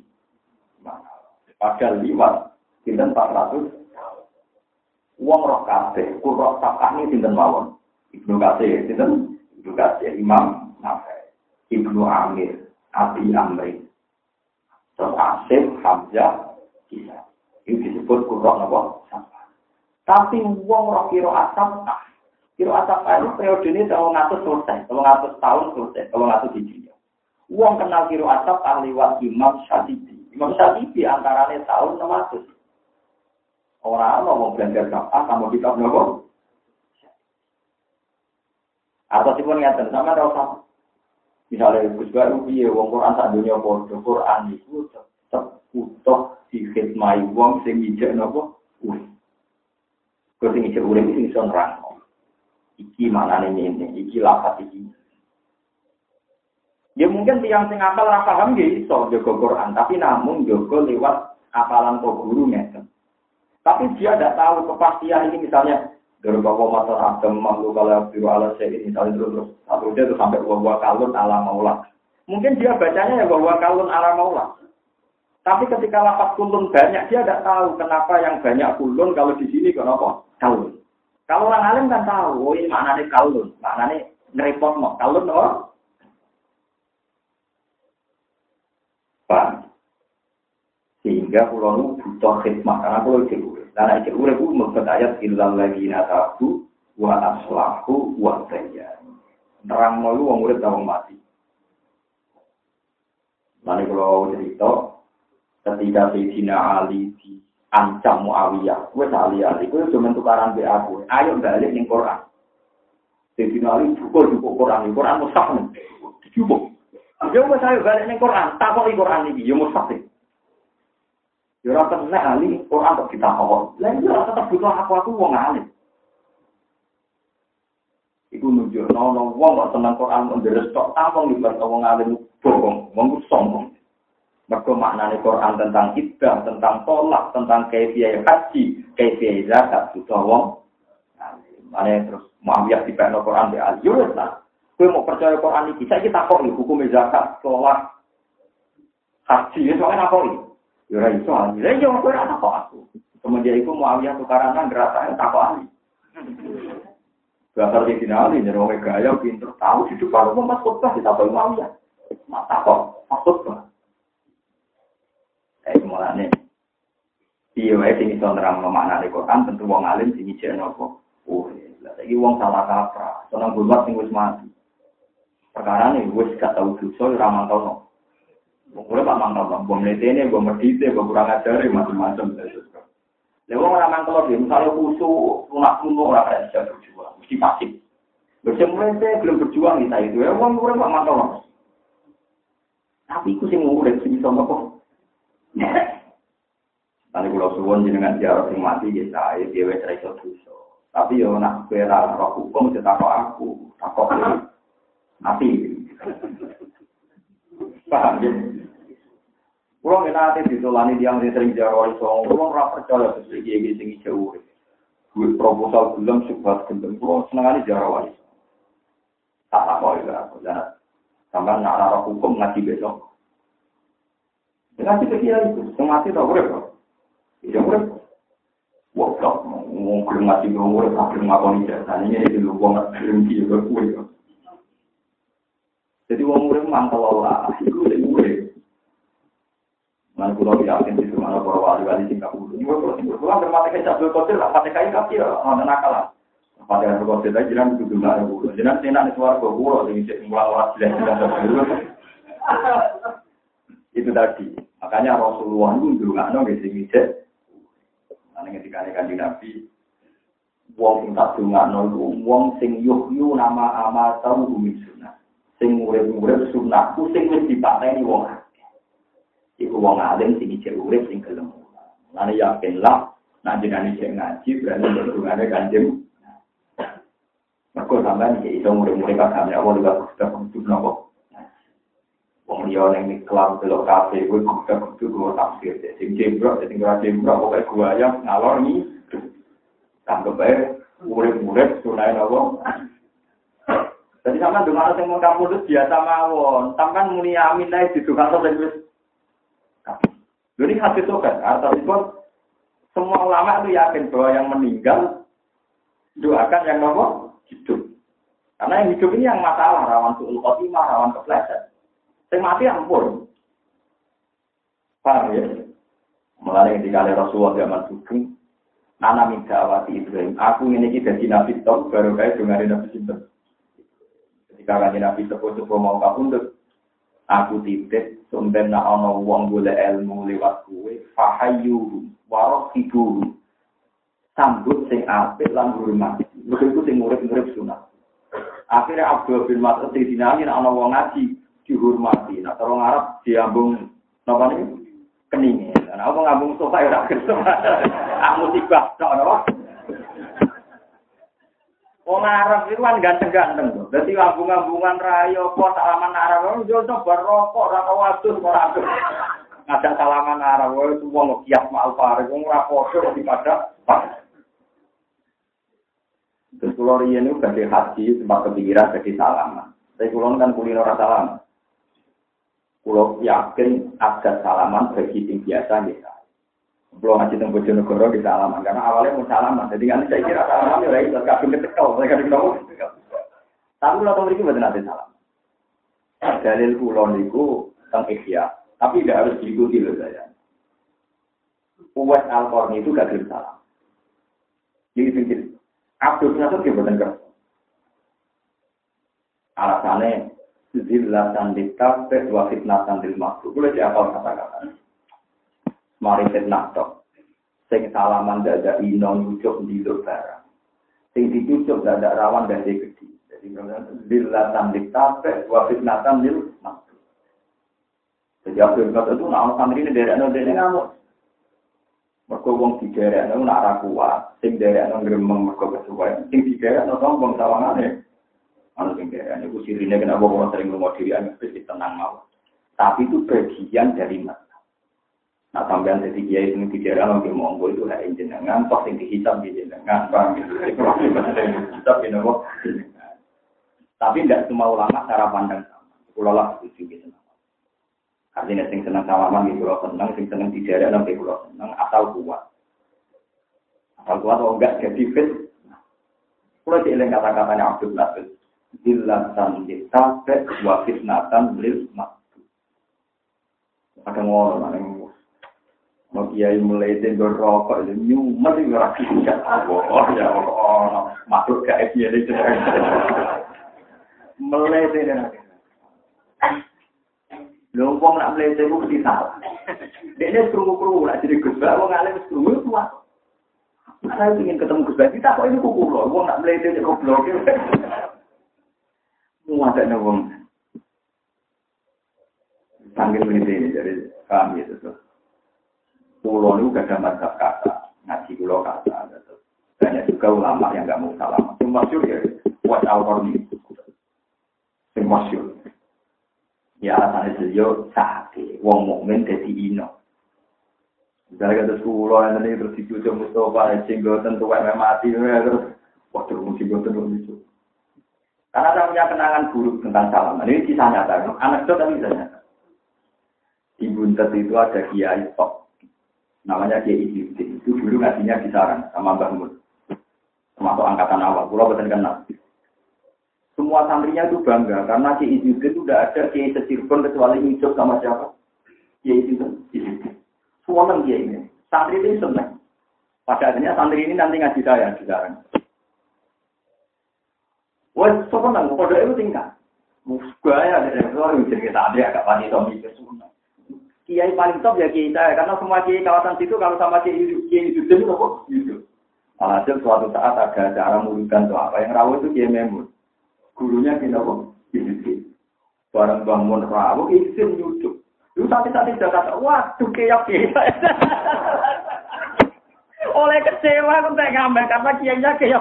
Padahal liwat, sinten 400 Uang roh kabeh, kurok ini sinten mawon. Ibnu Kasir, sinten Ibnu Kasir, Imam Nafai, Ibnu Amir, Abi Amri, terus Asim, Hamzah, Kisah. Ini disebut kurok nopo Tapi uang roh kiro asap, kiro asap itu periode ini tahun ngatus selesai, tahun ngatus tahun selesai, tahun ngatus hijriah. Uang kenal kiro asap ahli wa Imam Syafi'i. Imam Syafi'i antaranya tahun 600. Orang Allah mau belajar kapan sama kitab nopo. Atau sih pun ngerti sama rasa. Misalnya Gus Baru piye wong Quran sak dunia padha Quran iku tetep utuh dikhidmati wong sing ijek nopo urip. Kau sing ijek urip sing iso nerangno. Iki manane ini, iki lapat iki. Ya mungkin tiang sing apal ora paham nggih iso jaga Quran, tapi namun jaga lewat apalan kok guru ngeten. Tapi dia tidak tahu kepastian ini misalnya dari bapak mata adam makhluk kalau biru ala ini misalnya terus terus satu dia itu sampai bahwa kalun ala maulah. Mungkin dia bacanya ya bahwa kalun ala maulah. Tapi ketika lapat kulun banyak dia tidak tahu kenapa yang banyak kulun kalau di sini kenapa kalun. Kalau orang alim kan tahu, oh ini maknanya kalun, maknanya ngerepot mau kalun oh Paham? Sehingga pulau butuh khidmat, karena pulau itu. Karena itu membuat ayat illal lagi natabu wa aslahu wa tayya. Nerang malu wong urip wong mati. Nanti kalau cerita, ketika Sayyidina Ali di ancam Muawiyah, gue Ali Ali, gue cuma tukaran be aku, ayo balik ning Quran. Sayyidina Ali cukup cukup Quran, Quran mustahil, cukup. Ya wis saya balik ning Quran, takok Quran iki ya mustahil. Ya ora kena ali Quran kok kita kok. Lah ya tetep butuh aku aku wong alim. Iku nunjuk nono wong kok tenang Quran nderes tok tampung di wong alim bohong, wong sombong. Mergo maknane Quran tentang ibadah, tentang tolak, tentang kaifiah haji, kaifiah zakat butuh wong. Mane terus Muawiyah di Quran di al-Yunus lah. Kue mau percaya Quran ini, saya kita kok nih hukum zakat, sholat, haji, ya soalnya apa ini? Ya itu ahli, ya jangan kue rasa kok aku. Kemudian itu mau awiyah tukaran tak kok ahli. Dasar di jadi orang gaya pinter tahu mau masuk ke kita boleh mau ya. Mata kok Eh mulane. Iya, wae sing iso nerang makna Quran tentu wong alim sing ijek nopo. Oh, lah saiki wong salah kaprah, seneng bulat sing wis mati. Perkara ini gue gak tahu dosa, ora mantau no. Gue pak mantau no, gue mletene, gue medite, gue kurang ajar, macam-macam. Lalu orang mantau dia, misalnya khusus, lunak kuno, orang kaya bisa berjuang, mesti pasif. Berjemur belum berjuang kita itu, ya uang gue pak no. Tapi aku sih ngurek sih sama kok. Nanti kalau suwon jenengan jarak sing mati ya saya dia wes iso dosa. Tapi yo nak kowe roh hukum cetak aku, takok mati. Paham ya? Kulo ngenate ditolani tiang sering jaro iso, kulo ora percaya sesuk iki sing jauh. Gue proposal belum sebuah gendeng, kulo senengane jaro iso. Tak apa ya aku, dan sampai nak arah hukum ngaji besok. Ngaji ke kiai itu, semati tak urip kok. Iya urip. Wah, mau belum ngaji belum urip, belum ngakoni jasa. Ini itu lu wong belum dia berkuwi kok. Jadi wong urip mangkel Allah, itu sing urip. Mana pulau yakin di mana para wali wali Singapura. Ini kalau Singapura bermata kecap dua kotor lah, mata kain kaki lah, ada nakal lah. Pada yang berkotor tadi jangan itu juga ada. Jangan tenar di suara pulau, jadi cek mulai orang jelas jelas itu tadi. Makanya Rasulullah itu dulu nggak nongol di mijet karena ketika nikah di Nabi. Uang tak dulu nggak nongol uang sing yuhyu nama ama tahu umi sunnah. Sing urip-urip sunnah pusing wis dipakai wong akeh. itu wong alim sing mijet urip sing kelam karena yakinlah nak jangan mijet ngaji berarti dulu nggak ada kanjeng Mereka sampai nih, itu murid-murid pasangnya, Allah juga sudah menutup. Wong liya ning kelam delok kafe kuwi kudu kudu tafsir. Sing jembrok sing ora jembrok pokoke gua ya ngalor ni. Tanggep bae murid-murid sunai nopo. Jadi sama dengan sing kamu itu biasa mawon. Sampai muni amin ae di tukang sing wis. Jadi hadis itu kan, artinya semua ulama itu yakin bahwa yang meninggal doakan yang nopo hidup. Karena yang hidup ini yang masalah, rawan suul khotimah, rawan kepleset. Sing mati ampun. Paham ya? Mulai ketika Rasulullah zaman sugeng, Nana minta awati Ibrahim. Aku ini kita di Nabi Top, baru kayak dengar Nabi Sinten. Ketika kan Nabi Sepo-Sepo mau kapundut, aku titip, sumber na ono wong boleh ilmu lewat kue, fahayu, warok tibu, sambut sing apik lan hormat. Begitu sing murid-murid sunat. Akhirnya Abdul bin Mas'ud di sini ana wong ngaji, dihormati. Nah, orang Arab diambung apa nih? Keningnya. Nah, apa ngambung sofa ya ora kerso. Aku musibah tok napa? Wong Arab itu kan ganteng-ganteng tuh. Dadi ngambung-ngambungan rayo apa salaman Arab yo coba rokok ora tau adus ora adus. Ngajak salaman Arab itu wong kias mal pare wong ora padha pada Terus kalau riyen itu badhe haji sempat kepikiran jadi salaman. Tapi kalau kan kuliner rasa lama. Kulo yakin ada salaman bagi yang biasa gitu. Belum ngaji tentang Bojonegoro di salaman karena awalnya mau salaman. Jadi kan saya kira salaman ya itu kabin ketekal, saya kan tahu. Tapi kalau tahu ini betul nanti salam. Dalil kulo niku tentang ikhya, tapi tidak harus diikuti loh saya. Uwes al itu gak kirim salam. Jadi pikir, Abdul Nasir gimana kan? Alasannya zillatan dikafe wa fitnatan lil makhluk. Boleh diapal kata-kata. Mari fitnah tok. Sing salaman dada ino nyucuk di barang. Sing dicucuk dada rawan dan gede. Jadi zillatan dikafe wa fitnatan lil makhluk. Jadi Abdul Qadir itu nak santri ini dari anu dari ngamuk. Mereka wong di daerah anu nak rakuat, sing daerah anu gremeng mereka kesukaan, sing di daerah anu sombong sawangannya. Mana sing kaya ini sirine kenapa kalau sering ngomong diri agak sedikit tenang mau. Tapi itu bagian dari mata. Nah sampean jadi kiai ini ada lagi monggo itu lah jenengan, toh yang dihisap di jenengan, bang gitu. Dihisap di nopo. Tapi tidak semua ulama cara pandang sama. Pulau lah setuju gitu. Artinya sing senang salaman di pulau senang, sing senang di daerah nanti pulau senang, asal kuat. Asal kuat atau enggak jadi fit. Pulau dieling kata-katanya Abdul Nasir dilatan ditape wa fitnatan lil maktu. Ada ngono nang mau kiai mulai dari rokok itu nyumet itu rakyat tidak oh ya oh masuk ke itu mulai dari Lumpung nak melenceng itu mesti. Dia ini kerungu-kerungu, nak jadi gus bak, wong alim tua. Saya ingin ketemu gus bak, kita kok ini kuku loh, wong nak melenceng itu goblok. Ada wong. Sambil ini dari kami itu tuh. Pulau itu gak ada mazhab kata, ngaji pulau kata. Banyak juga ulama yang gak mau salam. Yang masyur ya, buat alkohol ini. Yang masyur. Ya alasannya beliau sakit. Wong mukmin jadi ino. Misalnya kata pulau yang tadi terus dicucuk Mustafa, cinggotan tuh mati, terus waktu musibah terus karena saya punya kenangan buruk tentang salaman. Ini kisah nyata. Itu tapi bisa nyata. Di Buntet itu ada kiai top. Namanya Kiai Ibuddin. Itu dulu ngajinya di Sarang sama Mbak Mun. Termasuk angkatan awal. Pulau betul kenal. Semua santrinya itu bangga karena Kiai Ibuddin itu udah ada Kiai Secirbon kecuali hidup sama siapa? Kiai Ibuddin. Semua kan Kiai ini. Santri itu senang. Pada akhirnya santri ini nanti ngaji saya di Sarang. Wah, sebenarnya kode itu tingkat. Gaya dari orang jadi kita ada agak pasti Tommy Kiai paling top ya saya, karena semua kiai kawasan situ kalau sama kiai kiai itu itu kok gitu. Alhasil suatu saat ada acara murukan tuh apa yang rawat itu kiai memur. Gurunya kita kok gitu. Barang bangun rawat izin YouTube. Lu tapi-tapi sudah kata, waduh kiai kiai *laughs* Oleh kecewa aku tak ngambil karena kiainya kiai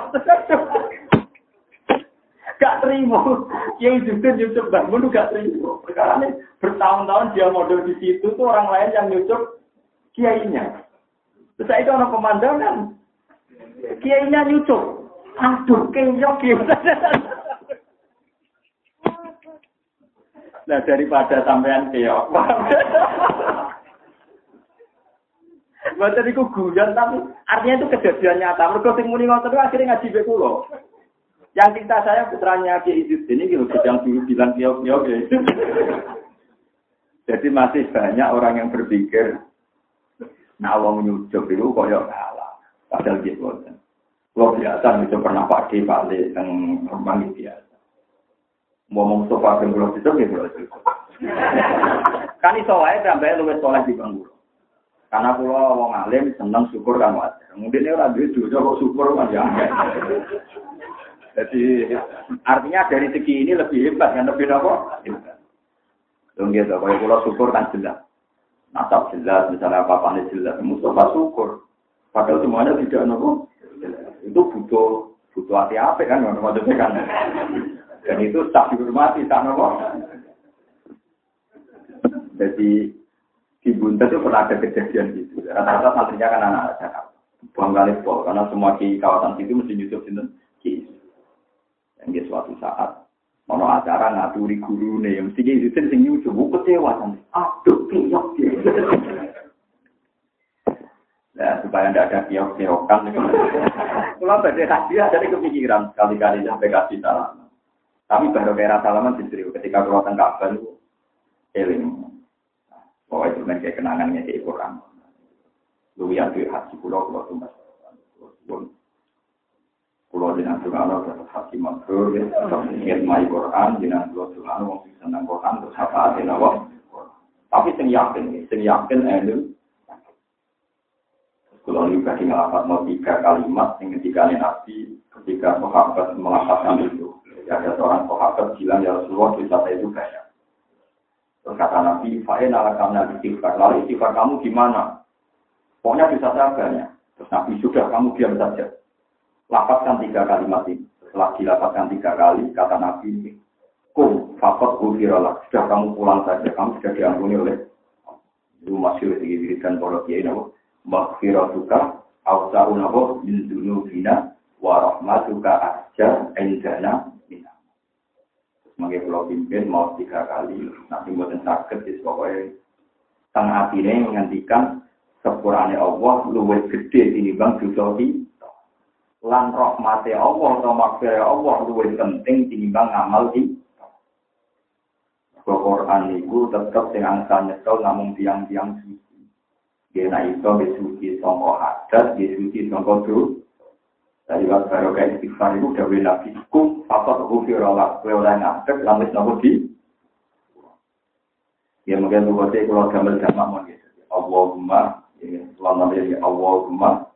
gak terima. Yang justru nyucup bangun gak terima. Perkara ini bertahun-tahun dia model di situ tuh orang lain yang nyucup kiainya. Terus itu orang pemandangan. Kiainya nyucup. Aduh, kenyok. Nah daripada sampean keok. Buat itu guyon tapi artinya itu kejadian nyata. Mereka sing muni ngoten akhirnya ngaji be kula. Yang cinta saya putranya Ki Idris ini gitu, sedang dulu bilang kiok-kiok ya. *laughs* Jadi masih banyak orang yang berpikir, nah Allah menyujuk itu kok ya kalah. Padahal gitu. Kalau biasa itu pernah pakai balik yang rumah biasa. Ngomong sofa yang belum itu, ya belum itu. *laughs* Kan iso wae sampai luwes soleh di bangku. Karena pulau wong alim seneng syukur kan wajar. Mungkin ini orang duit kok syukur kan ya. Jadi artinya dari segi ini lebih hebat kan lebih apa? Dong gitu, kalau pulau syukur kan jelas. Nasab jelas, misalnya apa-apa jelas. Mustafa syukur. Padahal semuanya tidak nopo. Itu butuh butuh hati apa kan, maksudnya kan. Dan itu tak dihormati, tak nopo. Jadi di Bunta itu pernah ada kejadian gitu. Rata-rata santrinya kan anak-anak. Buang kali karena semua di kawasan itu mesti nyusup sini. Yang suatu saat mau acara ngaturi nih, mesti gitu sing nyucu, kecewa kan. Aduh, kiok Ya, supaya tidak ada kiok-kiokan. Pada kasih ada kepikiran sekali-kali sampai kasih salam. Tapi baru kayak salaman justru ketika keluar tengah kabar itu eling. Bahwa itu kan kayak kenangannya kayak Quran. Lu yang tuh hati pulau pulau tuh mas. Kulo Tuhan terus hati mabrur, ingin mai Quran, jenang kulo Tuhan wong sing seneng Quran terus apa ati nawa. Tapi sing yakin, sing yakin elu. Kulo juga di mau tiga kalimat yang ketika Nabi ketika sahabat melafazkan itu. Ada seorang sahabat bilang ya Rasulullah wisata itu kaya. Terus kata Nabi, Fa'in ala kamna istighfar. Lalu istighfar kamu gimana? Pokoknya bisa saya banyak. Terus Nabi sudah kamu diam saja. Lapatkan tiga kalimat ini. Setelah dilapatkan tiga kali, kata Nabi ini, Kum, fakot gufirolak. Sudah kamu pulang saja, kamu sudah diampuni oleh itu masih diberikan para kiai nabo. Maghfiratuka, awsa'u nabo, min dunubina, wa rahmatuka asja, endana, mina. Sebagai pulau pimpin, mau tiga kali, nanti buatan sakit, jadi pokoknya tengah ini menghentikan sepurane Allah luwes gede bang dosa lan rahmate Allah atau makfirah Allah luwih penting tinimbang ngamal di Quran itu tetap sing angsa tiang-tiang suci. Dia itu besuci songko hadat, besuci songko dulu. Dari waktu baru kayak istighfar itu udah nabi kum, fakot hufi rola, kue oleh ngadek, lamis nopo di. Ya mungkin lu saya kalau gambar jamak mau gitu. Allahumma, ya, ini Allahumma,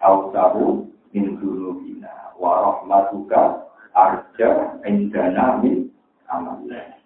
ausahu min dunubina wa rahmatuka arja indana min amalina.